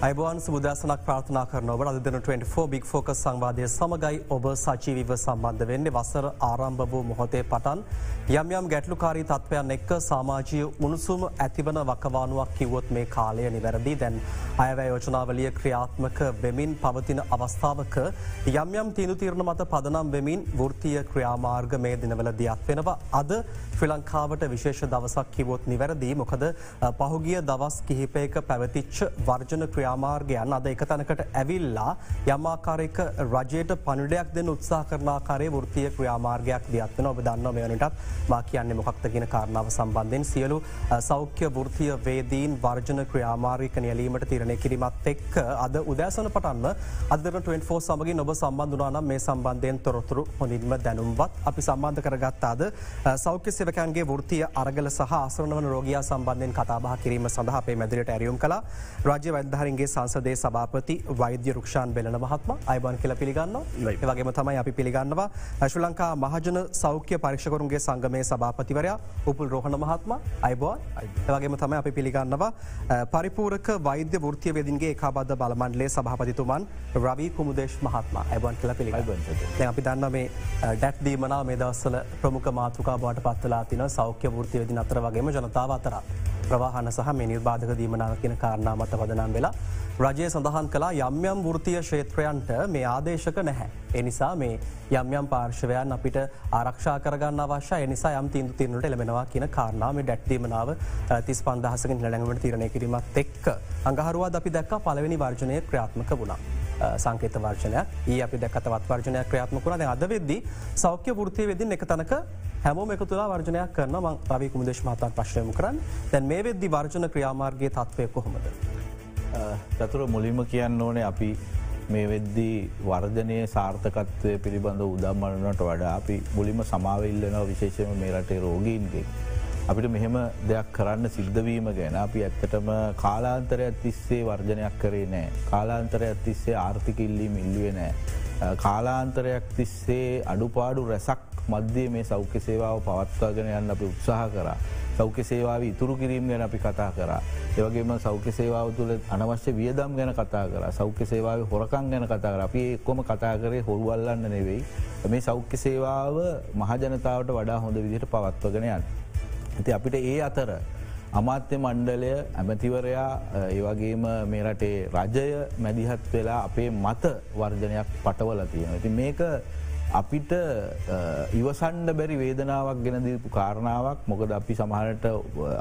අයිබවන් සුදසනක් ප්‍රාථනා කරනවට අදන 24 බික් ෆෝකස් සංවාදය සමගයි ඔබ සචීවිව සම්බන්ධ වෙන්නේ. වසර ආරම්භ වූ මොහොතේ පටන් යම්යම් ගැටලුකාරී තත්ත්වයන් එක්ක සාමාජය උණුසුම ඇතිවන වකවානුවක් කිවොත් මේ කාලය නිවැරදි. දැන් අයවැ යෝජනාවලිය ක්‍රියාත්මක වෙමින් පවතින අවස්ථාවක යම්යම් තිනු තිරණ මත පදනම් වෙමින් වෘතිය ක්‍රියාමාර්ග මේ දිනවල දියත් වෙනවා. අද ශ්‍රී ලංකාවට විශේෂ දවසක් කිවොත් නිවැරදි. මොකද පහුගිය දවස් කිහිපයක පැවතිච්ච වර්ජන ක්‍රියා ක්‍රියාමාර්ගයන් අද එක තැනකට ඇවිල්ලා යම්මාකාරයක රජයට පණඩයක් දෙන්න උත්සා කරනාකාරය ෘතිය ක්‍රියාමාර්ගයක් දියත්වන ඔබ දන්න මෙවනටත් මා කියන්නේ මොකක්ත ගෙන කාරණාව සම්බන්ධයෙන් සියලු සෞඛ්‍ය ෘතිය වේදීන් වර්ජන ක්‍රියාමාර්ගික නියලීමට තිරණය කිරීමත් එක්ක අද උදෑසන පටන්ම අදර 24 සමගින් ඔබ සම්බන්ධනානම් මේ සම්බන්ධයෙන් තොරතුරු හොඳින්ම දැනුම්වත් අපි සම්බන්ධ කරගත්තාද සෞඛ්‍ය සෙවකන්ගේ ෘතිය අරගල සහ ආසරනවන රෝගයා සම්බන්ධයෙන් කතාබහ කිරීම සඳහ අපේ මැදිරට ඇරියුම් කලා රජ්‍ය වැදහරින් ඔවුන්ගේ සංසදේ සභාපති වෛද්‍ය රුක්ෂාන් බෙලන මහත්ම අයිබන් කියල පිළිගන්න වගේම තමයි අපි පිළිගන්නවා ඇශු ලංකා මහජන සෞඛ්‍ය පරික්ෂකරුන්ගේ සංගමය සභාපතිවරයා උපුල් රෝහණ මහත්ම අයිබෝන්. වගේම තමයි අපි පිළිගන්නවා පරිපූරක වෛද්‍ය ෘතිය වෙදින්ගේ එකබද්ධ බලමන්ලේ සභාපතිතුමන් රවී කුමුදේශ් මහත්ම ඇබන් කියල පිළිග අපි දන්න මේ ඩැක්්දීමනා මේ දවස්සල ප්‍රමුඛ මාතෘකා බවට පත්වලා තින සෞඛ්‍ය ෘතිය වෙදි අතර වගේම ජනතාව අතරා. ප්‍රවාහන සහ මේ නිර්බාධක දීමනාව කියන කාරණාමත වදනම් වෙලා රජය සඳහන් කලා යම්යම් ෘතිය ක්ෂේත්‍රයන්ට මේ ආදේශක නැහැ. එනිසා මේ යම්යම් පාර්ශවයන් අපිට ආරක්ෂා කරගන්න අවශ්‍ය එනිසා යම් තිීන්දු තිරනට එළමෙනවා කියන කාරණාව ඩැක්්දීමනාව තිස් පන්දහසකින් ලැඟට තිරණය කිරීමත් එක්ක. අඟහරුවා අපි දැක්ක පලවෙනි වර්ජනය ක්‍රියාත්මක වුණා. සංකේත වර්ජනයක්. ඒ අපි දැකතවත් වර්ජනයක් ක්‍රියාත්මකුණ අද වෙද්දි සෞඛ්‍ය ෘතිය වෙදින් එක තනක හැමෝම එක තුලා වර්ජනයක් කරන මං රවි කුමදේශ මතන් ප්‍රශ්නයම කරන්න. දැන් මේ වෙද්දි වර්ජන ක්‍රියාමාර්ගගේ තත්වය කොහොමද. චතුර මුලින්ම කියන්න ඕනේ අපි මේ වෙද්දී වර්ධනය සාර්ථකත්වය පිළිබඳ උදම්මරනට වඩා අපි මුලිම සමාවල්ලනවා. විශේෂම මේ රටේ රෝගීන්ගේ. අපිට මෙහෙම දෙයක් කරන්න සිද්ධවීම ගැන අපි ඇත්තටම කාලාන්තරයක් තිස්සේ වර්ජනයක් කරේ නෑ. කාලාන්තරයක් තිස්සේ ආර්ථිකිල්ලීම ඉල්ලුවේ නෑ. කාලාන්තරයක් තිස්සේ අඩුපාඩු රැසක් මධ්‍යය මේ සෞඛ්‍ය සේවාව පවත්වාගෙන යන්න අපි උත්සාහ කරා. සෞඛ්‍ය සේවාව ඉතුරු කිරීම ගැන අපි කතා කර. ඒවගේම සෞඛ්‍ය සේවාව තුළ අනවශ්‍ය වියදම් ගැන කතා කර සෞඛ්‍ය සේවාව හොරකං ගැන කතා කර අපි එක්කොම කතා කරේ හොරුවල්ලන්න නෙවෙයි. මේ සෞඛ්‍ය සේවාව මහජනතාවට වඩා හොඳ විදිහට පවත්වගෙන යන්න. ඇති අපිට ඒ අතර අමාත්‍ය මණ්ඩලය ඇමතිවරයා ඒවගේම මේ රටේ රජය මැදිහත් වෙලා අපේ මත වර්ජනයක් පටවල තියෙන. ඇති මේක අපිට ඉවසන්ඩ බැරි වේදනාවක් ගෙන දීපු කාරණාවක්. මොකද අපි සමහරට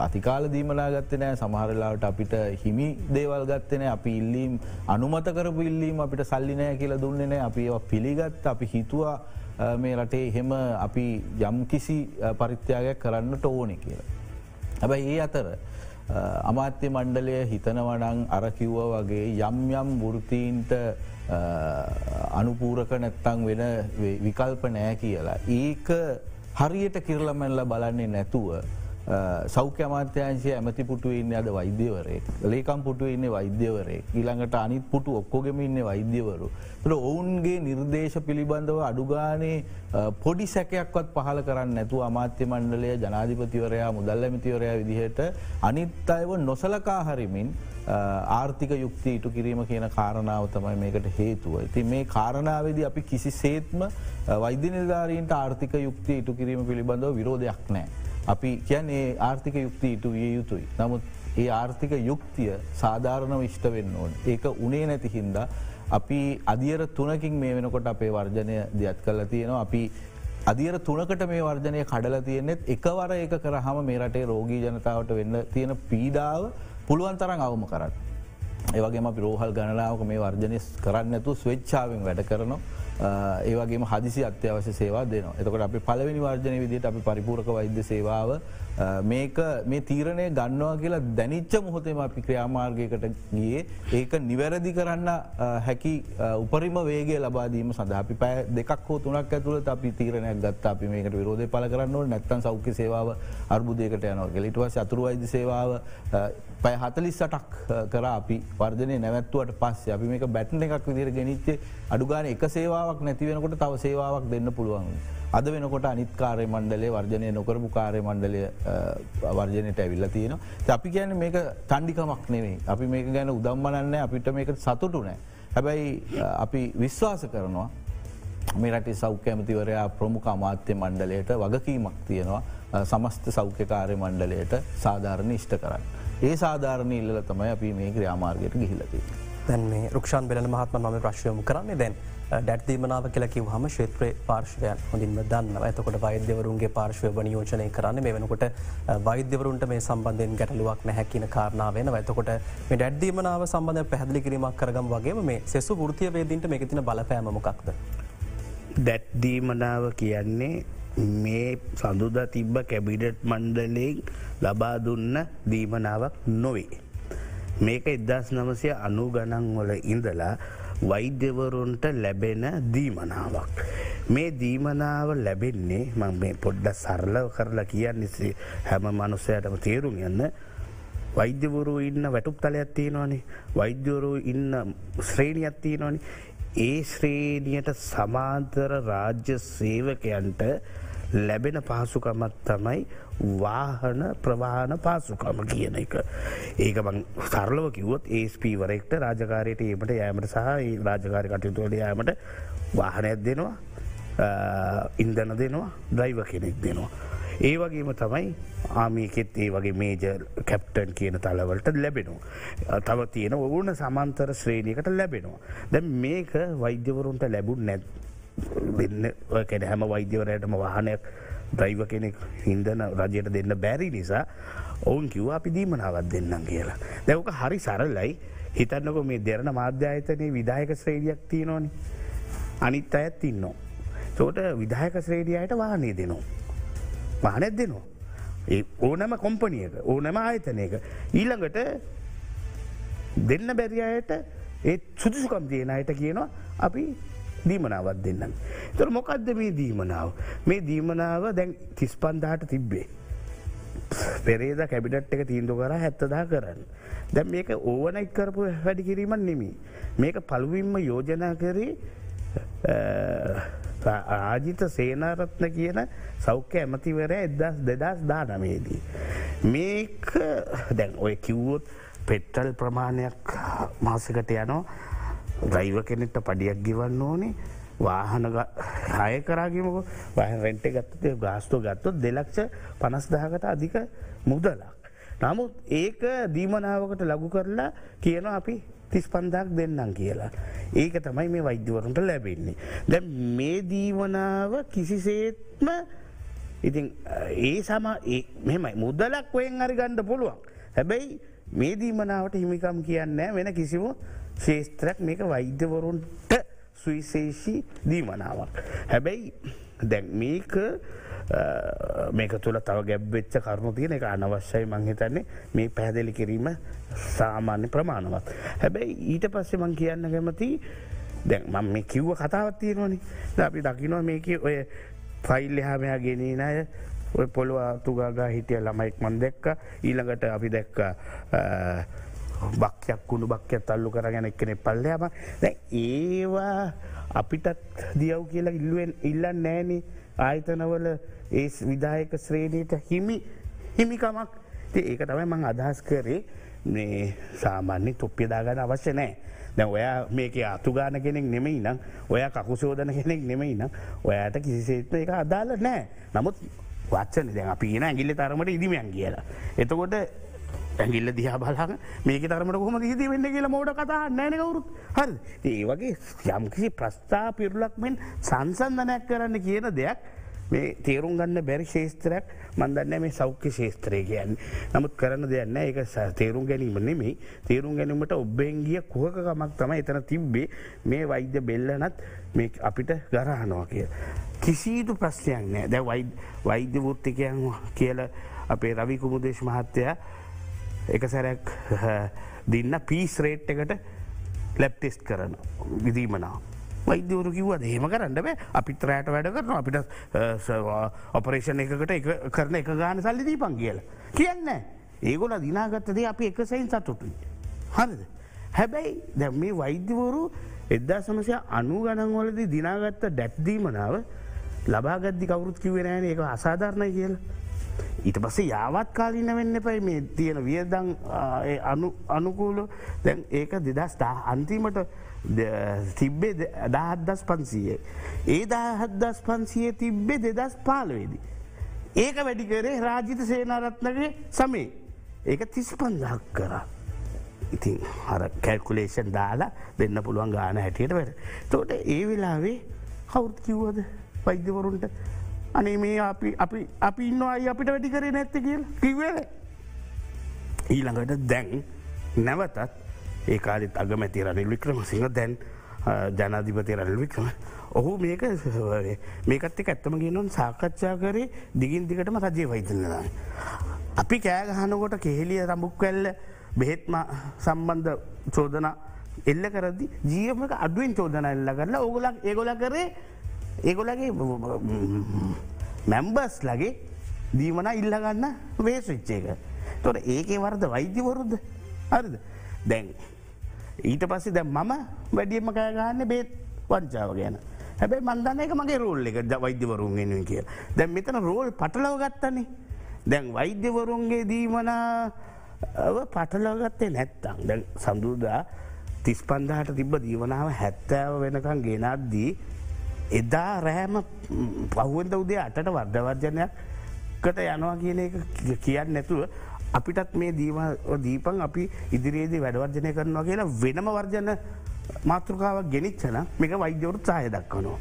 අතිකාල දීමලා ගත්ත නෑ. සමහරලාට අපිට හිමි දේවල් ගත්තන අපි ඉල්ලීම් අනුමත කරපු ඉල්ලීම අපිට සල්ලිනෑ කියල දුන්නේන අපි ඒවා පිළිගත් අපි හිතුවා මේ රටේ එහෙම අපි යම්කිසි පරිත්‍යාගයක් කරන්නට ඕනෙ කියලා. හැබැයි ඒ අතර අමාත්‍ය මණ්ඩලය හිතනවනං අරකිව්ව වගේ යම් යම් වෘතීන්ට අනුපූරක නැත්තං වෙන විකල්ප නෑ කියලා. ඒක හරියට කිරලමැල්ල බලන්නේ නැතුව සෞඛ්‍ය අමාත්‍යංශය ඇමති පුටුව ඉන්න අද වෛද්‍යවරේ ලේකම් පුටුව ඉන්න වෛද්‍යවරේ ඊළඟට අනිත් පුටු ඔක්කොගෙම ඉන්න වෛද්‍යවරු. තුළ ඔවුන්ගේ නිර්දේශ පිළිබඳව අඩුගානේ පොඩි සැකයක්වත් පහල කරන්න නැතු අමාත්‍ය මණ්ඩලය ජනාධිපතිවරයා මුදල් ඇමතිවරයා විදිහට අනිත් අයව නොසලකා හරිමින් ආර්ථික යුක්ති ඉටු කිරීම කියන කාරණාව තමයි මේකට හේතුව. ඉති මේ කාරණාවේද අපි කිසි සේත්ම වෛද්‍ය නිධාරීන්ට ආර්ථික යුක්ති ඉටු කිරීම පිළිබඳව විරෝධයක් නෑ. අපි කියන්නේ ආර්ථික යුක්ති ඉටු විය යුතුයි. නමුත් ඒ ආර්ථික යුක්තිය සාධාරණව ඉෂ්ට වෙන්න ඕන්. ඒක උනේ නැති හින්දා අපි අදියර තුනකින් මේ වෙනකොට අපේ වර්ජනය දියත් කල්ල තියෙනවා අපි අදියර තුනකට මේ වර්ජනය කඩල තියෙනෙත් එකවර ඒක කරහම මේ රටේ රෝගී ජනතාවට වෙන්න තියෙන පීඩාව පුළුවන් තරන් අවම කරන්න. ඒවගේ අපි රෝහල් ගණනාවක මේ වර්ජනය කරන්න ඇතු ස්වෙච්චාවෙන් වැඩ කරනවා. ඒවගේ හදිසි අත්‍යවශ්‍ය සේවා දෙනවා එතකට අපි පලවෙනි වර්ජනය විදිට අපි පරිපූරක වෛද්‍ය සේවාව මේක මේ තීරණය ගන්නවා කියලා දැනිච්ච මොහොතේම අපි ක්‍රියාමාර්ගයකට ගිය. ඒක නිවැරදි කරන්න හැකි උපරිම වේගේ ලබාදීම සඳ අපි පෑ දෙකක් හෝ තුනක් ඇතුළට අපි තීරණයක් ගත් අපි මේකට විරෝධය පල කරන්න නැත්තන් සෞඛ්‍ය සේවාව අර්බුදයකට යනවා ගෙලිටුව සතුරු වෛද්‍ය සේවාව පැය හතලිස් සටක් කර අපි වර්ධනය නැවැත්තුවට පස්සේ අපි මේක බැට්න එකක් විදිර ගෙනනිච්චේ අඩුගාන එක සේවාව සේවාවක් නැතිවෙනකොට තව සේවාවක් දෙන්න පුළුවන්. අද වෙනකොට අනිත් කාරය මණ්ඩලේ වර්ජනය නොකරපු කාරය මණ්ඩලය වර්ජනයට ඇවිල්ල තියෙන. අපි කියන මේක තන්ඩිකමක් නෙවෙයි අපි මේක ගැන උදම්මනන්න අපිට මේක සතුටු නෑ. හැබැයි අපි විශ්වාස කරනවා මේ රටේ සෞඛ්‍ය ඇමතිවරයා ප්‍රමුඛ අමාත්‍ය මණ්ඩලයට වගකීමක් තියෙනවා සමස්ත සෞඛ්‍යකාරය මණ්ඩලයට සාධාරණ ඉෂ්ට කරන්න. ඒ සාධාරණ ඉල්ල තමයි අපි මේ ක්‍රියාමාර්ගයට ගිහිලති. දැන් මේ රුක්ෂන් බෙල මහත්ම මම ප්‍රශ්යයමු කරන්නේ දැන් ඩැත්දීමනාව කියලකිව හම ශේත්‍රය පාර්ශවයන් හොඳින්ම දන්න ඇතකොට වෛද්‍යවරුන්ගේ පාර්ශවය වනියෝජනය කරන්න මේ වෙනකොට වෛද්‍යවරුන්ට මේ සම්බන්ධයෙන් ගැටලුවක් නැහැකින කාරණාව වෙන ඇතකොට මේ ඩැඩ්දීමනාව සම්බඳධ පැහදිලි කිරීමක් කරගම් වගේ මේ සෙසු ෘතිය වේදීන්ට මේකතින බලපෑමමොකක්ද. දැත්දීමනාව කියන්නේ මේ සඳුද තිබ්බ කැබිඩට් මණ්ඩලෙන් ලබා දුන්න දීමනාවක් නොවේ. මේක එදස් නමසය අනු ගණන්වල ඉඳලා වෛද්‍යවරුන්ට ලැබෙන දීමනාවක්. මේ දීමනාව ලැබෙන්නේ මං මේ පොඩ්ඩ සරලව කරලා කියන්නෙසේ හැම මනුස්සයටම තේරුම් යන්න වෛද්‍යවරු ඉන්න වැටුප් තලයක් තියෙනවානේ. වෛද්‍යවරු ඉන්න ශ්‍රේණියත් තියෙනවානි. ඒ ශ්‍රේණියට සමාන්තර රාජ්‍ය සේවකයන්ට ලැබෙන පහසුකමත් තමයි වාහන ප්‍රවාහන පාසුකම කියන එක. ඒක බං සරලව කිවොත් ඒස්පීවරෙක්ට රාජකාරයට ඒමට යෑමට සහ රාජකාරි කටයුතුවල යෑමට වාහනයක් දෙනවා ඉන්දන දෙනවා ද්‍රයිව කෙනෙක් දෙනවා. ඒ වගේම තමයි ආමිකෙත් ඒ වගේ මේජ කැප්ටන් කියන තලවලට ලැබෙනවා. තව තියෙන ඕන සමන්තර ශ්‍රේණයකට ලැබෙනවා. දැ මේක වෛද්‍යවරුන්ට ලැබුන් නැත් දෙන්න කැන හැම වෛද්‍යවරයටම වාහනයක් ද්‍රයිව කෙනෙක් හින්දන රජයට දෙන්න බැරි නිසා ඔවුන් කිව්වා අපි දීමනාවත් දෙන්නම් කියලා. දැවක හරි සරල්ලයි හිතන්නක මේ දෙරන මාධ්‍යායතනය විදායක ශ්‍රේඩියක් තියෙනවානි. අනිත් අයත් ඉන්නවා. තෝට විදායක ශ්‍රේඩියයට වාහනය දෙනවා. වාහනැත් දෙනවා. ඒ ඕනම කොම්පනියක ඕනම ආයතනයක. ඊළඟට දෙන්න බැරියට ඒ සුදුසුකම් තියනයට කියනවා අපි දීමනාවත් දෙන්නම්. තොර මොකක්ද මේ දීමනාව. මේ දීමනාව දැන් තිස්පන්දාට තිබ්බේ. පෙරේද කැබිටට් එක තීන්දු කර හැත්තදා කරන්න. දැම් මේක ඕවනයිත් කරපු වැඩි කිරීමත් නෙමි. මේක පළුවින්ම යෝජනා කරේ ආජිත සේනාරත්න කියන සෞඛ්‍ය ඇමතිවර එදස් දෙදස් දානමේදී. මේක දැන් ඔය කිව්වොත් පෙට්ටල් ප්‍රමාණයක් මාසකට යනවා ගයිව කෙනෙට පඩියක් ගිවන්න ඕනේ වාහන හය කරාගමක වහ රෙන්ට ගත්තේ ගාස්තෝ ගත්තොත් දෙලක්ෂ පනස්දාහකට අධික මුදලක්. නමුත් ඒක දීමනාවකට ලගු කරලා කියන අපි තිස් පන්දක් දෙන්නම් කියලා. ඒක තමයි මේ වෛද්‍යවරුන්ට ලැබෙන්නේ. දැ මේ දීමනාව කිසිසේත්ම ඉතින් ඒ සම මෙමයි මුදලක් ඔයෙන් අරි ගණ්ඩ පුළුවන්. හැබැයි මේ දීමනාවට හිමිකම් කියන්න වෙන කිසිම ශේස්ත්‍රයක් මේක වෛද්‍යවරුන්ට සුවිශේෂී දීමනාවක්. හැබැයි දැන් මේක මේක තුළ තව ගැබ්වෙච්ච කරුණු තියෙන එක අනවශ්‍යයි මංහිතන්නේ මේ පැහැදිලි කිරීම සාමාන්‍ය ප්‍රමාණවත්. හැබැයි ඊට පස්සේ මං කියන්න කැමති දැන් මං මේ කිව්ව කතාවත් තියෙනවනි අපි දකිනවා මේක ඔය ෆයිල් එහාමයා ගෙනීන අය ඔය පොළුව තුගාගා හිටිය ළමයික් මන් දෙක්ක ඊළඟට අපි දැක්ක බක්යක් කුණු බක්යක් අල්ලු කරගෙන එක්කනෙ පල්ලයාම දැ ඒවා අපිටත් දියව් කියලා ඉල්ලුවෙන් ඉල්ලන්න නෑන ආයතනවල ඒ විදායක ශ්‍රේණීට හිමි හිමිකමක් ඒක තමයි මං අදහස් කරේ. මේ සාමාන්‍ය තොප්පියදාගන්න අවශ්‍ය නෑ දැ ඔයා මේක අතුගාන කෙනෙක් නෙමෙයි නම් ඔය කකුසෝදන කෙනෙක් නෙමෙයි නම් ඔයාට කිසිසේත්ම එක අදාල නෑ නමුත් වත්සන දැන් අපි න ඇගිල්ල තරමට ඉදිමියන් කියලා. එතකොට ඇගිල්ල දිහා බලහම මේක තරමට කොම හිද වෙන්න කියලා මෝඩ කතා නෑනකවරුත් හරි ඒ වගේ යම්කිසි ප්‍රස්ථා පිරුලක් මෙන් සංසන්ධනයක් කරන්න කියන දෙයක් මේ තේරුම් ගන්න බැරි ශේස්ත්‍රයක් මන්දන්න මේ සෞඛ්‍ය ශේත්‍රය කියන්න. නමුත් කරන්න දෙයන්න ඒක තේරුම් ගැනීම නෙමෙයි. තේරුම් ගැනීමට ඔබ්බෙන්ගිය කුහකමක් තම එතන තිබ්බේ. මේ වෛද්‍ය බෙල්ලනත් මේ අපිට ගරහනවා කිය. කිසිීතු ප්‍රශ්නයක් නෑ දැ වෛද්‍ය වෘත්තිකයන් කියල අපේ රවි කුමුදේශ මහත්තයා එක සැරැක් දින්න පීස් රේට් එකට ලැප්ටෙස්ට කරන විදීමනාව. වෛද්‍යවරු කිව්වද හෙම කරන්න බෑ අපිත් රෑට වැඩ කරන අපිට ඔපරේෂණ එකකට කරන එක ගාන සල්ලි දීපන් කියල. කියන්න ඒගොල දිනාගත්තදේ අපි එක සයින් සතුටුයි. හරිද. හැබැයි දැ මේ වෛද්‍යවරු එදදා සමසය අනු ගණන්වලදී දිනාගත්ත ඩැත්දීමනාව ලබාගද්දි කවුරුත් කිවෙනෑන එක අසාධාරණය කියලා. ඊට පස්සේ යාවත් කාලීන වෙන්න පයි මේ තියෙන වියදං අනුකූල දැන් ඒක දෙදස් අන්තිමට තිබ්බේ දහත්දස් පන්සීය. ඒ දහත්දස් පන්සිය තිබ්බේ දෙදස් පාලවේදී. ඒක වැඩි කරේ රාජිත සේනාරත්නගේ සමේ ඒක තිස් පන්දහක් කරා. ඉතින් හර කැල්කුලේෂන් දාලා දෙන්න පුළුවන් ගාන හැටියට වැඩ. තෝට ඒ වෙලාවේ කවුත් කිව්වද වෛද්‍යවරුන්ට අනේ මේ අපි අපි අපි ඉන්නවායි අපිට වැඩි කරේ නැත්ත කියල් කිවල. ඊළඟට දැන් නැවතත් ඒකාලෙත් අගමැති රනිල් වික්‍රම සිංහ දැන් ජනාධිපති රනිල් වික්‍රම. ඔහු මේක මේකත් එක ඇත්තම ගෙනුන් සාකච්ඡා කරේ දිගින් දිගටම රජය වෛතන්නලා. අපි කෑගහනකොට කෙහෙලිය රඹුක් වැල්ල බෙහෙත්ම සම්බන්ධ චෝදන එල්ල කරදදි ජීවමක අඩුවෙන් චෝදන එල්ල කරලා ඕගොලක් ඒගොල කරේ ඒගොලගේ මැම්බස් ලගේ දීමන ඉල්ලගන්න වේශවිච්චේක. තොට ඒකේ වර්ද වෛද්‍යවරුද්ධ හරිද දැන් ඊට පස්සේ දැ මම වැඩියම කෑගන්න බේත් වංචාව ගැන හැබැයි මන්දන්න එක මගේ රෝල් එක ද වෛද්‍යවරුන් ගෙනුවෙන් කිය. දැන් මෙතන රෝල් පටලව ගත්තනේ. දැන් වෛද්‍යවරුන්ගේ දීමනා පටලවගත්තේ නැත්තං දැන් සඳුදා තිස් පන්දාට තිබ්බ දීවනාව හැත්තෑව වෙනකං ගෙනත්දී එදා රෑම පහුවෙන්ද උදේ අටට වර්ධවර්ජනයක් කට යනවා කියන එක කියන්න නැතුව අපිටත් මේ දීපන් අපි ඉදිරියේදී වැඩවර්ජනය කරනවා කියලා වෙනම වර්ජන මාතෘකාවක් ගෙනනිච්චන මේක වෛද්‍යවරුත් සහය දක්වනවා.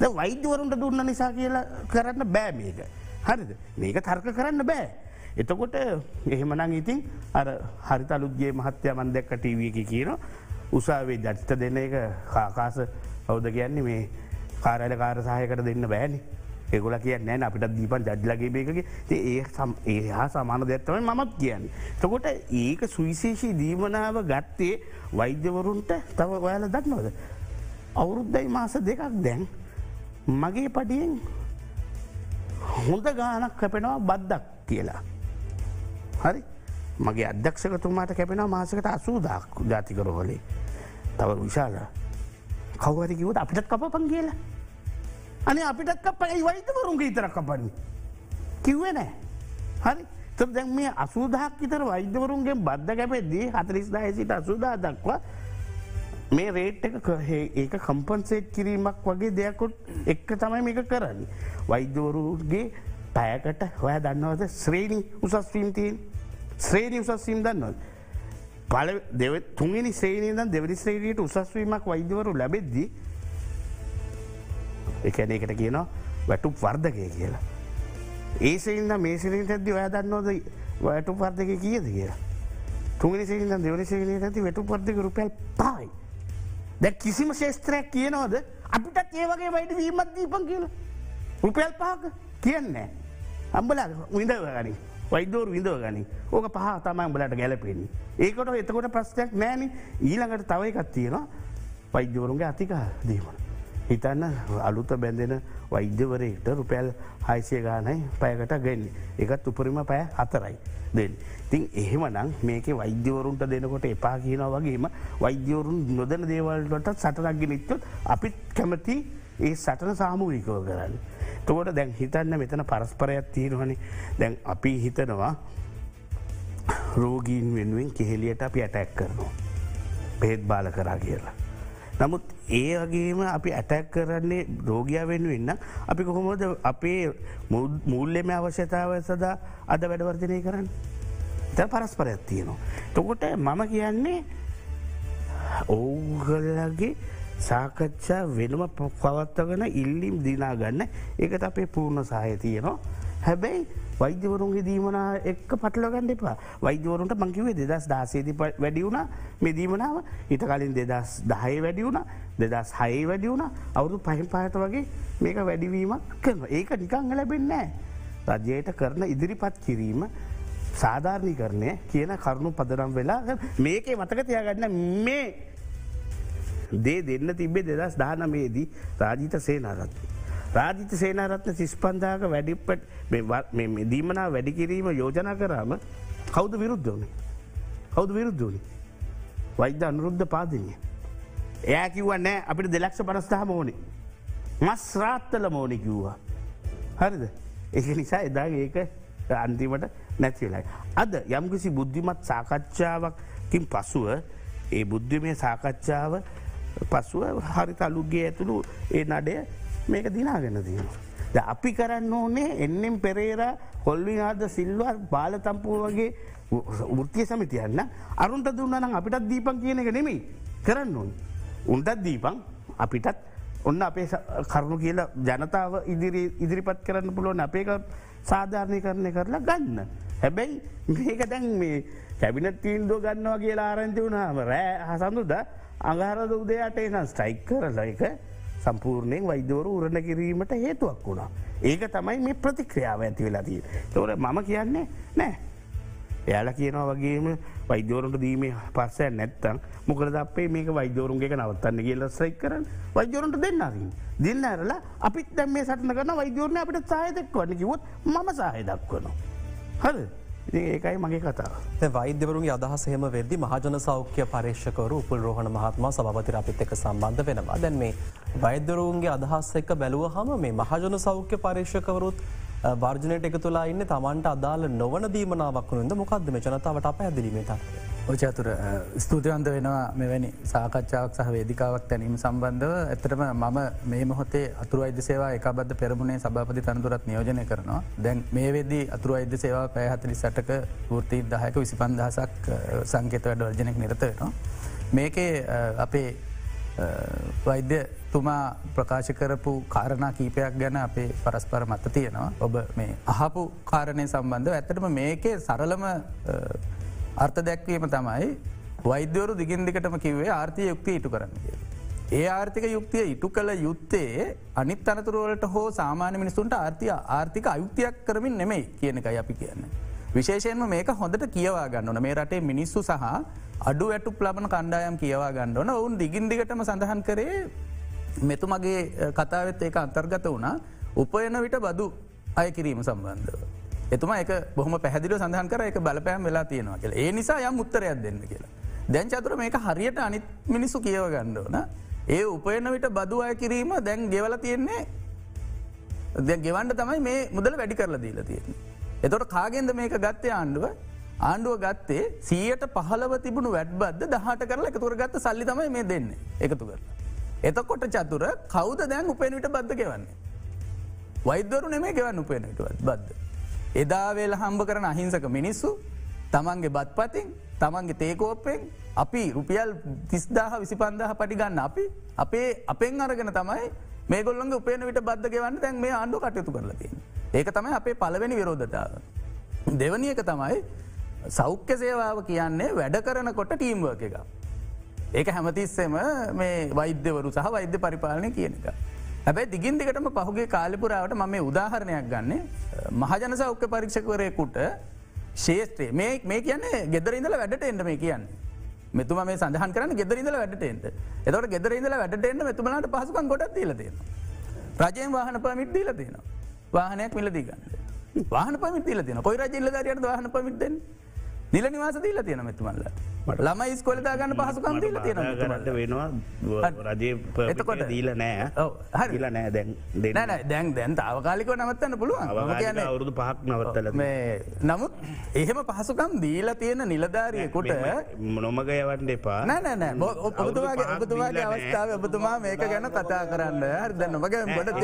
ද වෛද්‍යවරුන්ට දුන්න නිසා කියලා කරන්න බෑ මේක. හරිද මේක තර්ක කරන්න බෑ. එතකොට එහෙමනං ඉතින් අර හරිතලුද්ගේ මහත්‍යය මන් දැක්ක ටීව එක කියන උසාවේ ජත්ත දෙන්න එක කාකාස හවුද කියන්නේ මේ කාරයට කාර සහයකට දෙන්න බෑනි එගොල කියන්න ෑ අපිට දීපන් ජඩ්ලගේ බේකගේ ඒ ඒ හා සමාන දෙත්තවයි මමත් කියන්න. තකොට ඒක සුවිශේෂී දීමනාව ගත්තේ වෛද්‍යවරුන්ට තව ඔයාල දක්නවද. අවුරුද්දයි මාස දෙකක් දැන් මගේ පටියෙන් හොඳ ගානක් කැපෙනවා බද්දක් කියලා. හරි මගේ අධ්‍යක්ෂකතුමාට කැපෙන මාසකට අසූදක් ජාතිකරහොලේ තව විශාල කවරිකිවත් අපිටත් කපපන් කියලා. අනේ අපිටත් කපයි වෛතවරුන්ගේ ඉතරක් කපන්නේ. කිව්ව නෑ හරි ත දැන් මේ අසූදහක් ඉතර වෛද්‍යවරුන්ගේ බද්ධ කැපෙද්දී හතරිස්දාය සිට අසුදා දක්වා මේ රේට් එක ඒක කම්පන්සේට් කිරීමක් වගේ දෙයකුත් එක්ක තමයි මේක කරන්න. වෛද්‍යවරුගේ පැයකට හොය දන්නවද ශ්‍රේණි උසස්වීම්තියෙන් ශ්‍රේණි උසස්වීම් දන්නවද. පල දෙව තුන්නි ශ්‍රේණීදන් දෙවනි ශ්‍රේණයට උසස්වීමක් වෛද්‍යවරු ලැබෙද්දී එකනකට කියනවා වැටුප් වර්ධකය කියලා. ඒසයින්ද මේසිලින් ඇද ඔය දන්නවද වැටු පර්ධක කියද කියලා. තුන්නි සිහිද දෙවනි සිහිනය ඇති වැටු පර්ධක රුපැල් පායි. දැ කිසිම ශේස්ත්‍රයක් කියනවද අපිටත් ඒවගේ වයිට වීමත් දීපන් කියල. රුපැල් පාක කියන්නේ. අම්බල විඳ ගනි වෛදෝර විඳව ගනි ඕක පහ තමයි බලට ගැලපෙන්නේ. ඒකට එතකොට ප්‍රශ්යක් නෑන ඊළඟට තවයි එකත් තියෙනවා වෛද්‍යවරුන්ගේ අතිකා දීමන. හිතන්න අලුත බැඳෙන වෛද්‍යවරයට රුපැල් හයිසිය ගානයි පයකට ගෙන්නේ එකත් උපරිම පෑ හතරයි දෙන්න. තින් එහෙමනම් මේක වෛද්‍යවරුන්ට දෙනකොට එපා කියන වගේම වෛද්‍යවරුන් නොදන දේවල්ට සටනක්ගෙන ඉත්තොත් අපිත් කැමති ඒ සටන සාමූහිකව කරන්න. තකොට දැන් හිතන්න මෙතන පරස්පරයක් තියෙනවනේ දැන් අපි හිතනවා රෝගීන් වෙනුවෙන් කෙහෙලියට අපි ඇටැක් කරනවා. පෙත් බාල කරා කියලා. නමුත් ඒ වගේම අපි ඇටැක් කරන්නේ රෝගිය වෙනුවෙන්න අපි කොහොමද අපේ මුල්ලෙම අවශ්‍යතාව සදා අද වැඩවර්ජනය කරන්න. ත පරස්පරයක් තියනවා. තකොට මම කියන්නේ ඕගල්ලගේ සාකච්ඡා වෙනම පවත්තගන ඉල්ලිම් දිනාගන්න එකට අපේ පූර්ණ සහය තියනවා. හැබැයි වෛද්‍යවරුන්ගේ දීමනා එක් පටලගන්න එපා. වෛද්‍යවරුන්ට මංකිවේ දෙදස් දාසේති වැඩියුණ මෙදීමනාව හිත කලින් දෙදස් දහය වැඩියුණ දෙදස් හයි වැඩියුණ අවුදු පහින් පාත වගේ මේක වැඩිවීමක් කරන ඒක නිකං ලැබෙන්නෑ රජයට කරන ඉදිරිපත් කිරීම සාධාරණි කරණය කියන කරුණු පදනම් වෙලා මේකේ මතක තියාගන්න මේ දේ දෙන්න තිබේ දෙදස් දානමේදී රාජීත සේනාරත්ති. රාජිත සේනාරත්න සිස්පන්දාක වැඩිපට දීමනා වැඩිකිරීම යෝජන කරාම කෞද විරුද්ධ වනේ. කෞද විරුද්ධ වනි. වෛද්‍ය අනුරුද්ධ පාදිනය. එයා කිව්ව නෑ අපිට දෙලක්ෂ පරස්ථාම ඕනේ. මස් රාත්තල මෝනි කිව්වා. හරිද ඒක නිසා එදා ඒක අන්තිමට නැතිවෙලයි. අද යම්කිසි බුද්ධිමත් සාකච්ඡාවකින් පසුව ඒ බුද්ධිමය සාකච්ඡාව පසුව හරි තලුගේ ඇතුළු ඒ නඩය මේක දිනාගෙන තියෙනවා. ද අපි කරන්න ඕනේ එන්නෙම් පෙරේර කොල්විනාද සිල්වා බාල තම්පුව වගේ වෘතිය සමිතියන්න අරුන්ට දුන්නනම් අපිටත් දීපන් කියන එක නෙමෙයි කරන්න ඕන්. උන්ටත් දීපන් අපිටත් ඔන්න අපේ කරුණු කියලා ජනතාව ඉදිරි ඉදිරිපත් කරන්න පුළුවන් අපේක සාධාරණය කරණය කරලා ගන්න. හැබැයි මේක දැන් මේ කැබිනට තීන්දුව ගන්නවා කියලා ආරංචි වුණාම රෑ හසඳුද අඟහරද උදයාට එනම් ස්ටයික් කරලා එක සම්පූර්ණයෙන් වෛද්‍යවරු උරණ කිරීමට හේතුවක් වුණා. ඒක තමයි මේ ප්‍රතික්‍රියාව ඇති වෙලාදී. තොර මම කියන්නේ නෑ. එයාල කියනවා වගේම වෛද්‍යවරුන්ට දීමේ පස්සය නැත්තම් මොකද අපේ මේක වෛද්‍යවරුන්ගේ නවත්තන්න කියල සයික් කරන්න වෛද්‍යවරුන්ට දෙන්නරින්. දෙන්න ඇරලා අපිත් දැම් මේ සටන කරන වෛද්‍යවරණ අපට සායදක් වන්න කිවොත් ම සාහය දක්වනවා. හද ඒකයි මගේ කතාව. වෛද්‍යවරුන්ගේ අදහස් හෙම වෙදදි මහජන සෞඛ්‍ය පර්ේෂකරු උපුල් රෝහණ මහත්ම සභපති අපිත් එක සම්බන්ධ වෙනවා දැන් මේ වෛද්‍යවරුන්ගේ අදහස් එක්ක බැලුව හම මේ මහජන සෞඛ්‍ය පර්ේෂකවරුත් වර්ජනයට එක තුලා ඉන්න තමන්ට අදාල නොවන දීමනාවක් වුණද මොකක්ද මේ ජනතාවට අප ඇදිලීමේ තත්වය. ඔචතුර ස්තුතිවන්ත වෙනවා මෙවැනි සාකච්ඡාවක් සහ වේදිකාවක් තැනීම සම්බන්ධව ඇතරම මම මේ මොහොතේ අතුර අයිද සේවා එකබද්ධ පෙරමුණේ සභාපති තනතුරත් නියෝජනය කරනවා දැන් මේ වෙදී අතුර අයිද සේවා පැහතලි සටක ෘතිී දහයක විසි පන්දහසක් සංකේත වැඩ වර්ජනයක් නිරතවෙනවා. මේකේ අපේ වෛද්‍ය තුමා ප්‍රකාශ කරපු කාරණා කීපයක් ගැන අපේ පරස්පර මත තියෙනවා ඔබ මේ අහපු කාරණය සම්බන්ධ ඇත්තටම මේකේ සරලම අර්ථ දැක්වීම තමයි වෛද්‍යවරු දිගින් දිකටම කිවේ ආර්ථය යුක්තිය ඉටු කරන්න කිය. ඒ ආර්ථික යුක්තිය ඉටු කළ යුත්තේ අනිත් අනතුරුවලට හෝ සාමාන්‍ය මිනිසුන්ට ආර්ථය ආර්ථික අයුක්තියක් කරමින් නෙමෙයි කියන එකයි අපි කියන්න. විශේෂයෙන්ම මේක හොඳට කියවා ගන්නන මේ රටේ මිනිස්සු සහ අඩු ඇටු ප්ලබන කණ්ඩායම් කියවා ගන්නවන ඔවුන් දිගින් දිගටම සඳහන් කරේ මෙතුමගේ කතාවත් ඒක අන්තර්ගත වුණා උපයන විට බදු අය කිරීම සම්බන්ධව. එතුම එක බොහම පැදිල සඳහන් කර එක බලපෑම් වෙලා තියෙනවා කියලා ඒ නිසා යම් උත්තරයක් දෙන්න කියලා. දැන් චතුර මේක හරියට අනිත් මිනිස්සු කියව ගණ්ඩෝන ඒ උපයන විට බදු අය කිරීම දැන් ගෙවල තියෙන්නේ දැ ගෙවන්ට තමයි මේ මුදල වැඩි කරලා දීලා තියෙන්නේ. එතොට කාගෙන්ද මේක ගත්තය ආණ්ඩුව ආණ්ඩුව ගත්තේ සීයට පහලව තිබුණු වැඩ්බද්ද දහට කරලා එකතුර ගත්ත සල්ලි තමයි මේ දෙන්න එකතු කරලා. එතකොට චතුර කවද දැන් උපෙන් විට බද්ධ ගෙවන්නේ. වෛදරු නෙමේ ගෙවන්න උපෙන විටවත් බද්ධ. එදාවේල හම්බ කරන අහිංසක මිනිස්සු තමන්ගේ බත් පතින් තමන්ගේ තේකෝපෙන් අපි රුපියල් තිස්දාහ විසි පන්දාහ පටිගන්න අපි අපේ අපෙන් අරගෙන තමයි මේගොල්ලන්ගේ උපේන විට බද්ධ ගෙවන්න දැන් මේ ආණ්ඩු කටයුතු කරලතින්. ඒක තමයි අපේ පලවෙනි විරෝධතාව. දෙවනි එක තමයි සෞඛ්‍ය සේවාව කියන්නේ වැඩ කරනකොට ටීම්වර්ක එක. ඒක හැමතිස්සෙම මේ වෛද්‍යවරු සහ වෛද්‍ය පරිපාලනය කියන එක. හැබැයි දිගින් දිගටම පහුගේ කාලිපුරාවට ම උදාහරණයක් ගන්න මහජන සෞඛ්‍ය පරීක්ෂකවරයකුට ශේත්‍රයේ මේ කියන්නේ ගෙදරඉඳල වැඩට එන්න මේ කියන්න. මෙතුම මේ සඳහන් කරන ගෙදරඉඳල වැඩටෙන්ට එතවට ගෙදරඉඳල වැඩටෙන්න්න මෙතුමලට පහසුකන් ගොඩක් දීලතියෙන. රජයෙන් වාහන පමිත් දීල තියෙන. වාහනයක් මිලදීගන්න. වාහන පමිත් දීල තියෙන කොයි රජල්ල දරයට වාහන පමිත්දෙන් නිල නිවාස දීල තියෙන මෙතුමල්ල. ළම ස්කොලදා ගන්න පහසුකම් දීල තියෙන වෙනවා. රජය එතකොට? දීල නෑ. හරිල නෑ. දැන් දෙන දැන් දැන් තාවකාලික නවත්තන්න පුළුවන්. කියන අවුරුදු පහක් නවත්තල නමුත් එහෙම පහසුකම් දීල තියෙන නිලධාරියකුට නොමග යවන්න එපා. නෑනෑ ඔබතුමාගේ ඔබතුමාගේ අවස්ථාව ඔබතුමා මේක ගැන කතා කරන්න. හරි දැන්න මගේ ගොඩ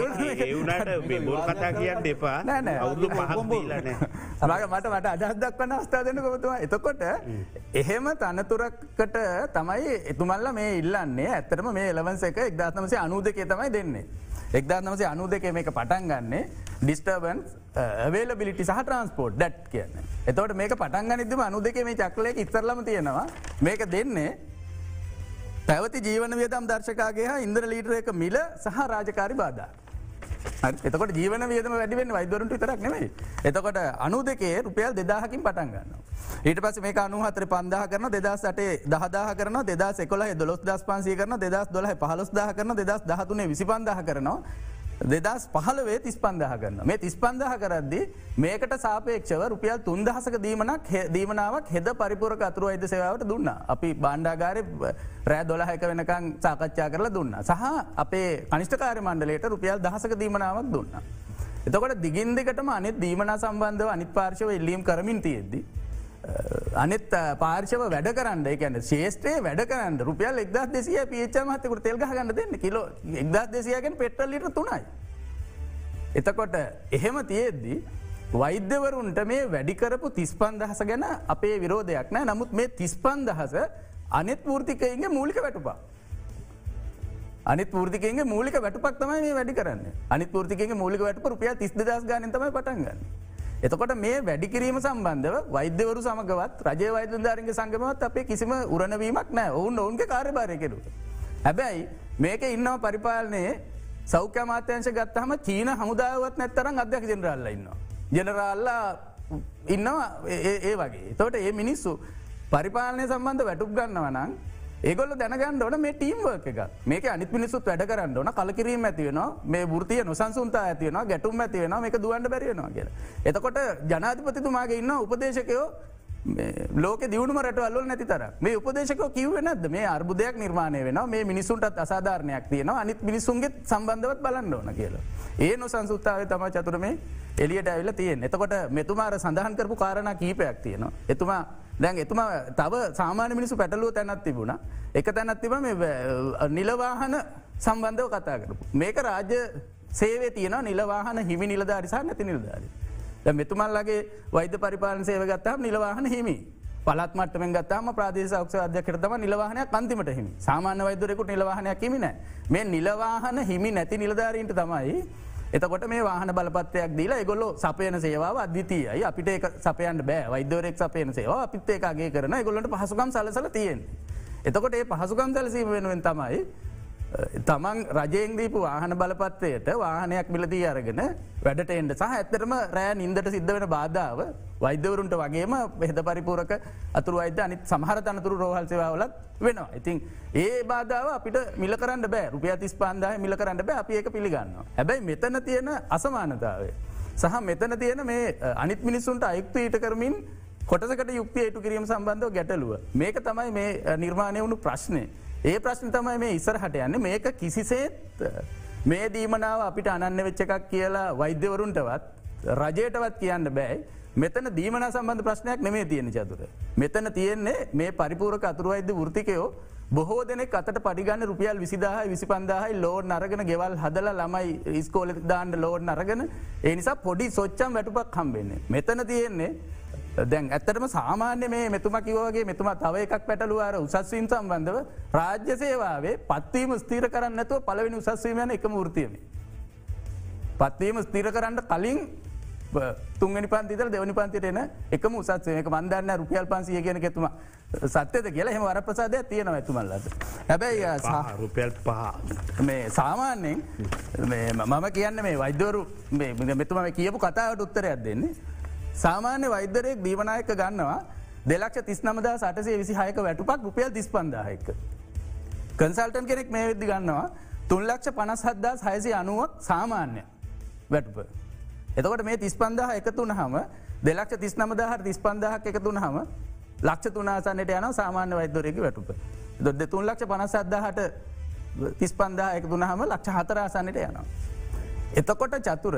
කතා කියන්න එපා. නෑ අවුදු මගේ මට මට අදහස් දක්වන්න අවස්ථා දෙන්න කොබතුමා එතකොට එහෙම තනතුරක්කට තමයි එතුමල්ල මේ ඉල්ලන්නේ ඇත්තටම මේ එලවන්ස එක එක්දාත්නමසේ අනු දෙකේ තමයි දෙන්නේ. එක්දාත්නමසේ අනු දෙකේ මේක පටන් ගන්නේ ඩිස්ටර්බන් වේලබිලිටි සහ ට්‍රන්ස්පෝට් ඩට් කියන්න. එතවට මේක පටන් ගනිදම අනු දෙක මේ චක්ලයක ඉතරලම තියෙනවා මේක දෙන්නේ පැවති ජීවන වියදම් දර්ශකාගේ ඉන්ද්‍ර ලීටර එක මිල සහ රාජකාරි බාධා. එතකොට ජීවන වියදම වැඩිවෙන් වයිදවරුන්ට තරක් නෙමයි. එතකොට අනු දෙකේ රුපියල් දෙදාහකින් පටන් ගන්න. ඊට පස මේ අනු හතර පන්දාහ කරන දෙදස් අටේ දහදා කරන දෙදස් එකොල දොස් දස් පන්සිය කරන දෙදස් දොල පහලොස් දහ කරන දෙදස් දහතුනේ විසි පන්දාහ කරනවා. දෙදස් පහලවේ තිස් පන්දහ කරන්න මේ තිස් පන්දහ කරද්දි මේකට සාපේක්ෂව රුපියල් තුන්දහසක දීමනක් දීමනාවක් හෙද පරිපුරක අතුරු අයිද සේවාවට දුන්න. අපි බණ්ඩාගාරය රෑ දොලහැක වෙනකං සාකච්ඡා කරලා දුන්න. සහ අපේ අනිෂ්ඨකාර මණ්ඩලයට රුපියල් දහසක දීමනාවක් දුන්න. එතකොට දිගින් දෙකටම අනෙත් දීමනා සම්බන්ධව අනිත් පාර්ශව එල්ලීම් කරමින් තියෙද්දි. අනෙත් පාර්ශව වැඩ කරන්න එකන ශේෂත්‍රයේ වැඩ කරන්න රුපියල් එක්දත් දෙසිය පිච මතකුට තෙල්ග ගන්න දෙන්න කිලෝ එක්දත් දෙසියගෙන් පෙට්ටල්ලිට තුනයි. එතකොට එහෙම තියෙද්දී වෛද්‍යවරුන්ට මේ වැඩිකරපු තිස්පන්දහස ගැන අපේ විරෝධයක් නෑ නමුත් මේ තිස්පන්දහස අනෙත් පූර්තිකයන්ගේ මූලික වැටුපා. අනි පෘතිකගේ මූලික වැටපක් තමයි මේ වැඩි කරන්න අනි පෘතිකගේ මූලික වැට රුපිය තිස් දස් ගනතම පටන්ගන්න. එතකොට මේ වැඩිකිරීම සම්බන්ධව වෛද්‍යවරු සමගවත් රජ වෛදධාරගේ සංගමත් අපේ කිසිම උරණවීමක් නෑ ඔවුන් ඔවුන්ගේ කාර්යභාරය කෙරු. හැබැයි මේක ඉන්නව පරිපාලනයේ සෞඛ්‍ය මාත්‍යංශ ගත්තහම චීන හමුදාවත් නැත්තරම් අධ්‍යක ජෙනරල්ල ඉන්නවා. ජෙනරල්ලා ඉන්නවා ඒ වගේ. තොට ඒ මිනිස්සු පරිපාලනය සම්බන්ධ වැටුක් ගන්නවනං ඒගොල දැනගන්න ඕන මේ ටීම්වර්ක එක මේක අනිත් මිනිස්සුත් වැඩ කරන්න ඕන කලකිරීම ඇතිවෙන මේ ෘතිය නොසන්සුන්තා ඇතිවෙන ගැටුම් ඇතිවෙන එක දුවන්ට බැරිවෙනවා කිය. එතකොට ජනාධිපතිතුමාගේ ඉන්න උපදේශකයෝ ලෝක දියුණුම රටවල්ල නැති තර මේ උපදේශක කිව්වෙනද මේ අර්බුදයක් නිර්මාණය වෙන මේ මිනිසුන්ටත් අසාධාරණයක් තියෙනවා අනිත් මිනිසුන්ගේ සම්බන්ධවත් බලන්න ඕන කියලා. ඒ නොසංසුත්තාව තම චතුර මේ එලියට ඇවිල තියෙන් එතකොට මෙතුමාර සඳහන් කරපු කාරණ කීපයක් තියෙනවා. එතුමා දැන් එතුම තව සාමාන මිනිසු පැටලුව තැනත් තිබුණ එක තැනත් තිබ නිලවාහන සම්බන්ධව කතා කරපු. මේක රාජ්‍ය සේවේ තියෙන නිලවාහන හිමි නිලධාරිසා නැති නිලධාරි. මෙතුමල්ලගේ වෛද්‍ය පරිපාලන සේව ගත්තාම නිලවාහන හිමි. පලත්මටම ගත්තම ප්‍රදේශ ක්ෂ අධ්‍යකරතම නිලවාහනයක් අන්තිමට හිමි සාමාන්‍ය වෛදරෙකුට නිලවාහනයක් හිමින මේ නිලවාහන හිමි නැති නිලධාරීන්ට තමයි එතකොට මේ වාහන බලපත්වයක් දීලා ගොල්ල සපයන සේවාව අධිතියයි අපිට ඒ සපයන්ට බෑ. වෛදවරෙක් සපයන සේවා අපිත් ඒකාගේ කරන ගොලට පහසුකම් සලසල තියෙන්. එතකොට ඒ පහසුකම් සැලසීම වෙනුවෙන් තමයි තමන් රජයෙන් දීපු වාහන බලපත්වයට වාහනයක් මිලදී අරගෙන වැඩට එන්ට සහ ඇත්තරම රෑ නින්දට සිද්ධ වෙන බාධාව වෛද්‍යවරුන්ට වගේම වෙහෙද පරිපූරක අතුරු අයිද අනිත් සහර තනතුරු රෝහල් සේවාවලත් වෙනවා. ඉතින් ඒ බාධාව අපිට මිල කරන්න බෑ රුපිය තිස් පාන්දාහ මිල කරන්න බෑ අපි ඒක පිළිගන්න. හැබැයි මෙතන තියෙන අසමානතාවේ. සහ මෙතන තියෙන මේ අනිත් මිනිස්සුන්ට අයුක්ත ඊට කරමින් කොටසකට යුක්තිය ඒටු කිරීම සම්බන්ධව ගැටලුව. මේක තමයි මේ නිර්මාණය වුණු ප්‍රශ්නය. ඒ ප්‍රශ්න තමයි මේ ඉස්සරහට යන්න මේක කිසිසේත් මේ දීමනාව අපිට අනන්න වෙච්ච එකක් කියලා වෛද්‍යවරුන්ටවත් රජයටවත් කියන්න බෑයි මෙතන දීමන සම්බන්ධ ප්‍රශ්නයක් නෙමේ තියෙන චතුර. මෙතන තියෙන්නේ මේ පරිපූරක අතුරුවයිද ෘතිකයෝ බොහෝ දෙනෙ අතට පටිගන්න රුපියල් විසිදාහයි විසි පන්දාහයි ලෝඩ් නරගෙන ගෙවල් හදල ළමයි ඉස්කෝල දාන්න ලෝඩ් නරගෙන ඒ නිසා පොඩි සොච්චම් වැටුපක් හම්බෙන්නේ. මෙතන තියෙන්නේ දැන් ඇත්තටම සාමාන්‍ය මේ මෙතුම කිවෝගේ මෙතුම තව එකක් පැටලුවාර උසස්වීම් සම්බන්ධව රාජ්‍ය සේවාවේ පත්වීම ස්තීර කරන්න ඇතුව පලවෙනි උසස්වීමයන එක මෘතියම. පත්වීම ස්තීර කරන්න කලින් තුන්ගනි පන්තිතර දෙවනි පන්තිට එන එකම උසත්සයක මන්දන්න රුපියල් පන්සිය කියන එතුම සත්‍යද කියලා හෙම වර ප්‍රසාදයක් තියෙනව ඇතුමල්ලද. හැබැයි රුපියල් පහ මේ සාමාන්‍යෙන් මම කියන්න මේ වෛද්‍යවරු මෙතුම කියපු කතාවට උත්තරයක් දෙන්නේ. සාමාන්‍ය වෛද්‍යරයෙක් දීවනායක ගන්නවා දෙලක්ෂ තිස් නමදා සටසේ විසි හයක වැටුපක් රුපියල් තිස් පන්දාහයක. කන්සල්ටන් කෙනෙක් මේ වෙද්දි ගන්නවා තුන්ලක්ෂ පනස් හද්දාස් හයසි අනුවක් සාමාන්‍ය වැටුප. එතකොට මේ තිස් පන්දාහ එකතුන හම දෙලක්ෂ තිස් නමදාහට තිස් පන්දාහක් එකතුන හම ලක්ෂ තුනාසන්නට යන සාමාන්‍ය වෛද්‍යරයක වැටුප. දොද තුන් ලක්ෂ පනස් අදදාහට තිස් පන්දා එක දුනහම ලක්ෂ හතරාසන්නට යනවා. එතකොට චතුර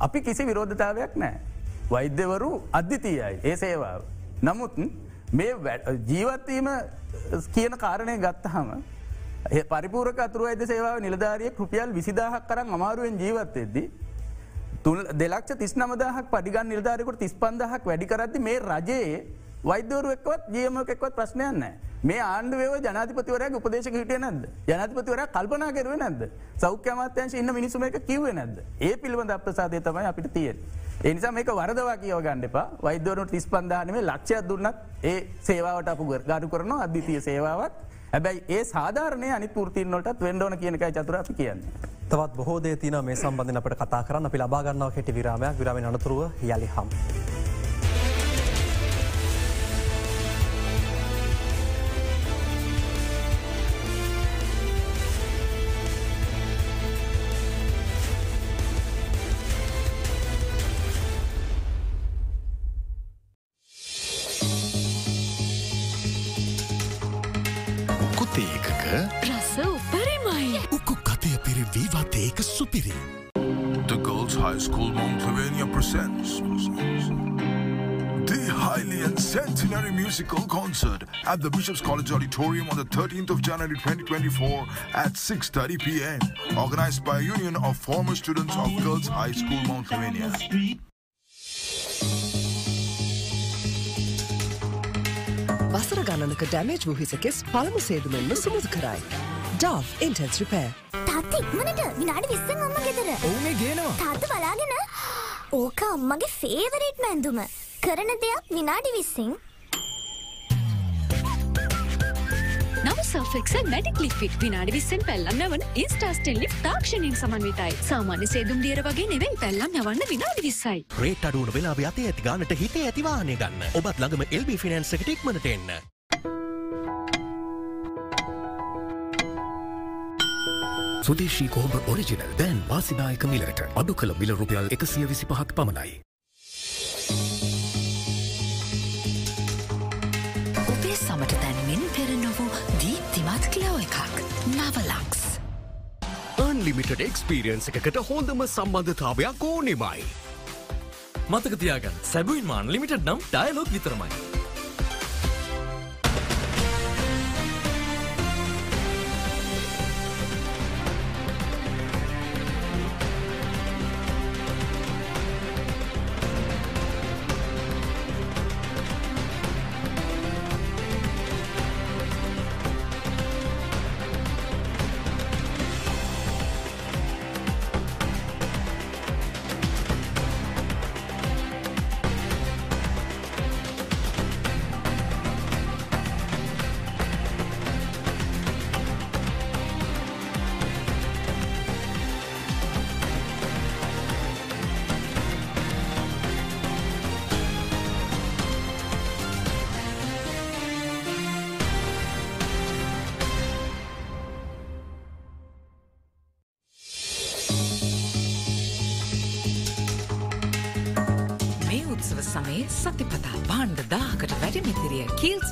අපි කිසි විරෝධතාවයක් නෑ. වෛද්‍යවරු අධ්‍යතියයි ඒ සේවාව. නමුත් මේ ජීවත්වීම කියන කාරණය ගත්තහම පරිපූරක අතුරු අයිද සේවා නිලධාරිය කෘපියල් විසිදාහක් කරම් අමාරුවෙන් ජීවත්තෙද්දී දෙලක්ෂ තිස් නමදහක් පඩිගන් නිර්ධාරකුට තිස් පන්දහක් වැඩි කරද්දි මේ රජයේ වෛද්‍යවරුවක්වත් ජියමකෙක්වත් ප්‍රශ්නයන්න. මේ ආණ්ඩුවව ජනතිපතිවරයක් උපදේශ හිටිය නැද ජනතිපතිවර කල්පනා කරුව නැද සෞඛ්‍යමත්‍යංශ ඉන්න මිනිසුම එක කිව්ව නැද ඒ පිළිබඳ අප්‍රසාදය තමයි අපිට තියෙන. එනිසා මේක වරදවා කියව ගන්න එපා. වෛද්‍යවරුට තිස් පන්දානම ලක්ෂයක් දුන්නත් ඒ සේවාවට අප ගඩු කරන අධිතිය සේවාවක් හැබැයි ඒ සාධාරණය අනි පෘතින්නොටත් වෙන්ඩෝන කියනකයි චතුර අපි කියන්නේ. තවත් බොහෝදේ තින මේ සම්බඳධ අපට කතා කරන්න. අපි ලබාගන්නාව කෙටි විරාමයක්. විරම අනතුරුව යළි හම්. At the Bishop's College Auditorium on the 13th of January 2024 at 6.30 p.m. Organized by a union of former students of Girls High School Mount Lavinia. වසර ගණනක ඩැමේජ් වූ හිසකෙස් පළමු සේදුමෙන්ම සුමුදු කරයි. Dove intense repair. තාත්ත ඉක්මනට විනාඩි විස්සන් අම්ම ගෙදර ඔවුනේ ගේනවා තාත්ත බලාගෙන ඕක අම්මගේ ෆේවරේට් මැන්දුම කරන දෙයක් විනාඩි විස්සිං නව සෆෙක්සල් මැටික් ලික්විඩ් විනාඩි විස්සෙන් පැල්ලම් යවන ඉන්ස්ටාස්ටෙල් ලිප් තාක්ෂණයෙන් සමන්විතයි. සාමාන්‍ය සේදුම් දියර වගේ නෙවෙයි පැල්ලම් යවන්න විනාඩි විස්සයි. රේට අඩුවන වෙලා අතේ ඇති ගානට හිතේ ඇතිවානය ගන්න ඔබත් ළඟම එල්බ ෆිනන්ස් එකට ඉක්මනට එන්න. සුදේශී කෝඹ ඔරිජිනල් දැන් වාසිදායක මිලට අඩු කළ මිල රුපියල් එකසිය විසි පහක් පමණයි. අන්ලිමිට එක්ස්පීරියන්ස එකකට හොඳම සම්බන්ධතාවයක් ඕනෙමයි. මතකතියාගන්න සැබුයින් මාන් ලිමිට නම් ඩයලොක් විතරමයි.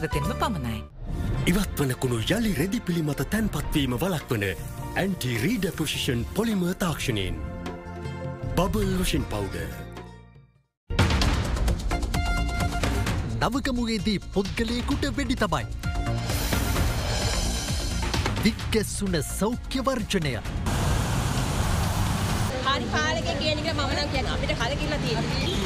වෙතෙන්ම පමණයි. ඉවත් වන කුණු යළි රෙදි පිළිමත තැන්පත්වීම වලක්වන anti redeposition polymer තාක්ෂණයෙන්. Bubble lotion powder. නවගමුවේදී පුද්ගලයකුට වෙඩි තබයි. වික්කැස්සුන සෞඛ්‍ය වර්ජනය හරි පාලක කියන එක මම නම් කියන අපිට කලකිරලා තියෙනවා.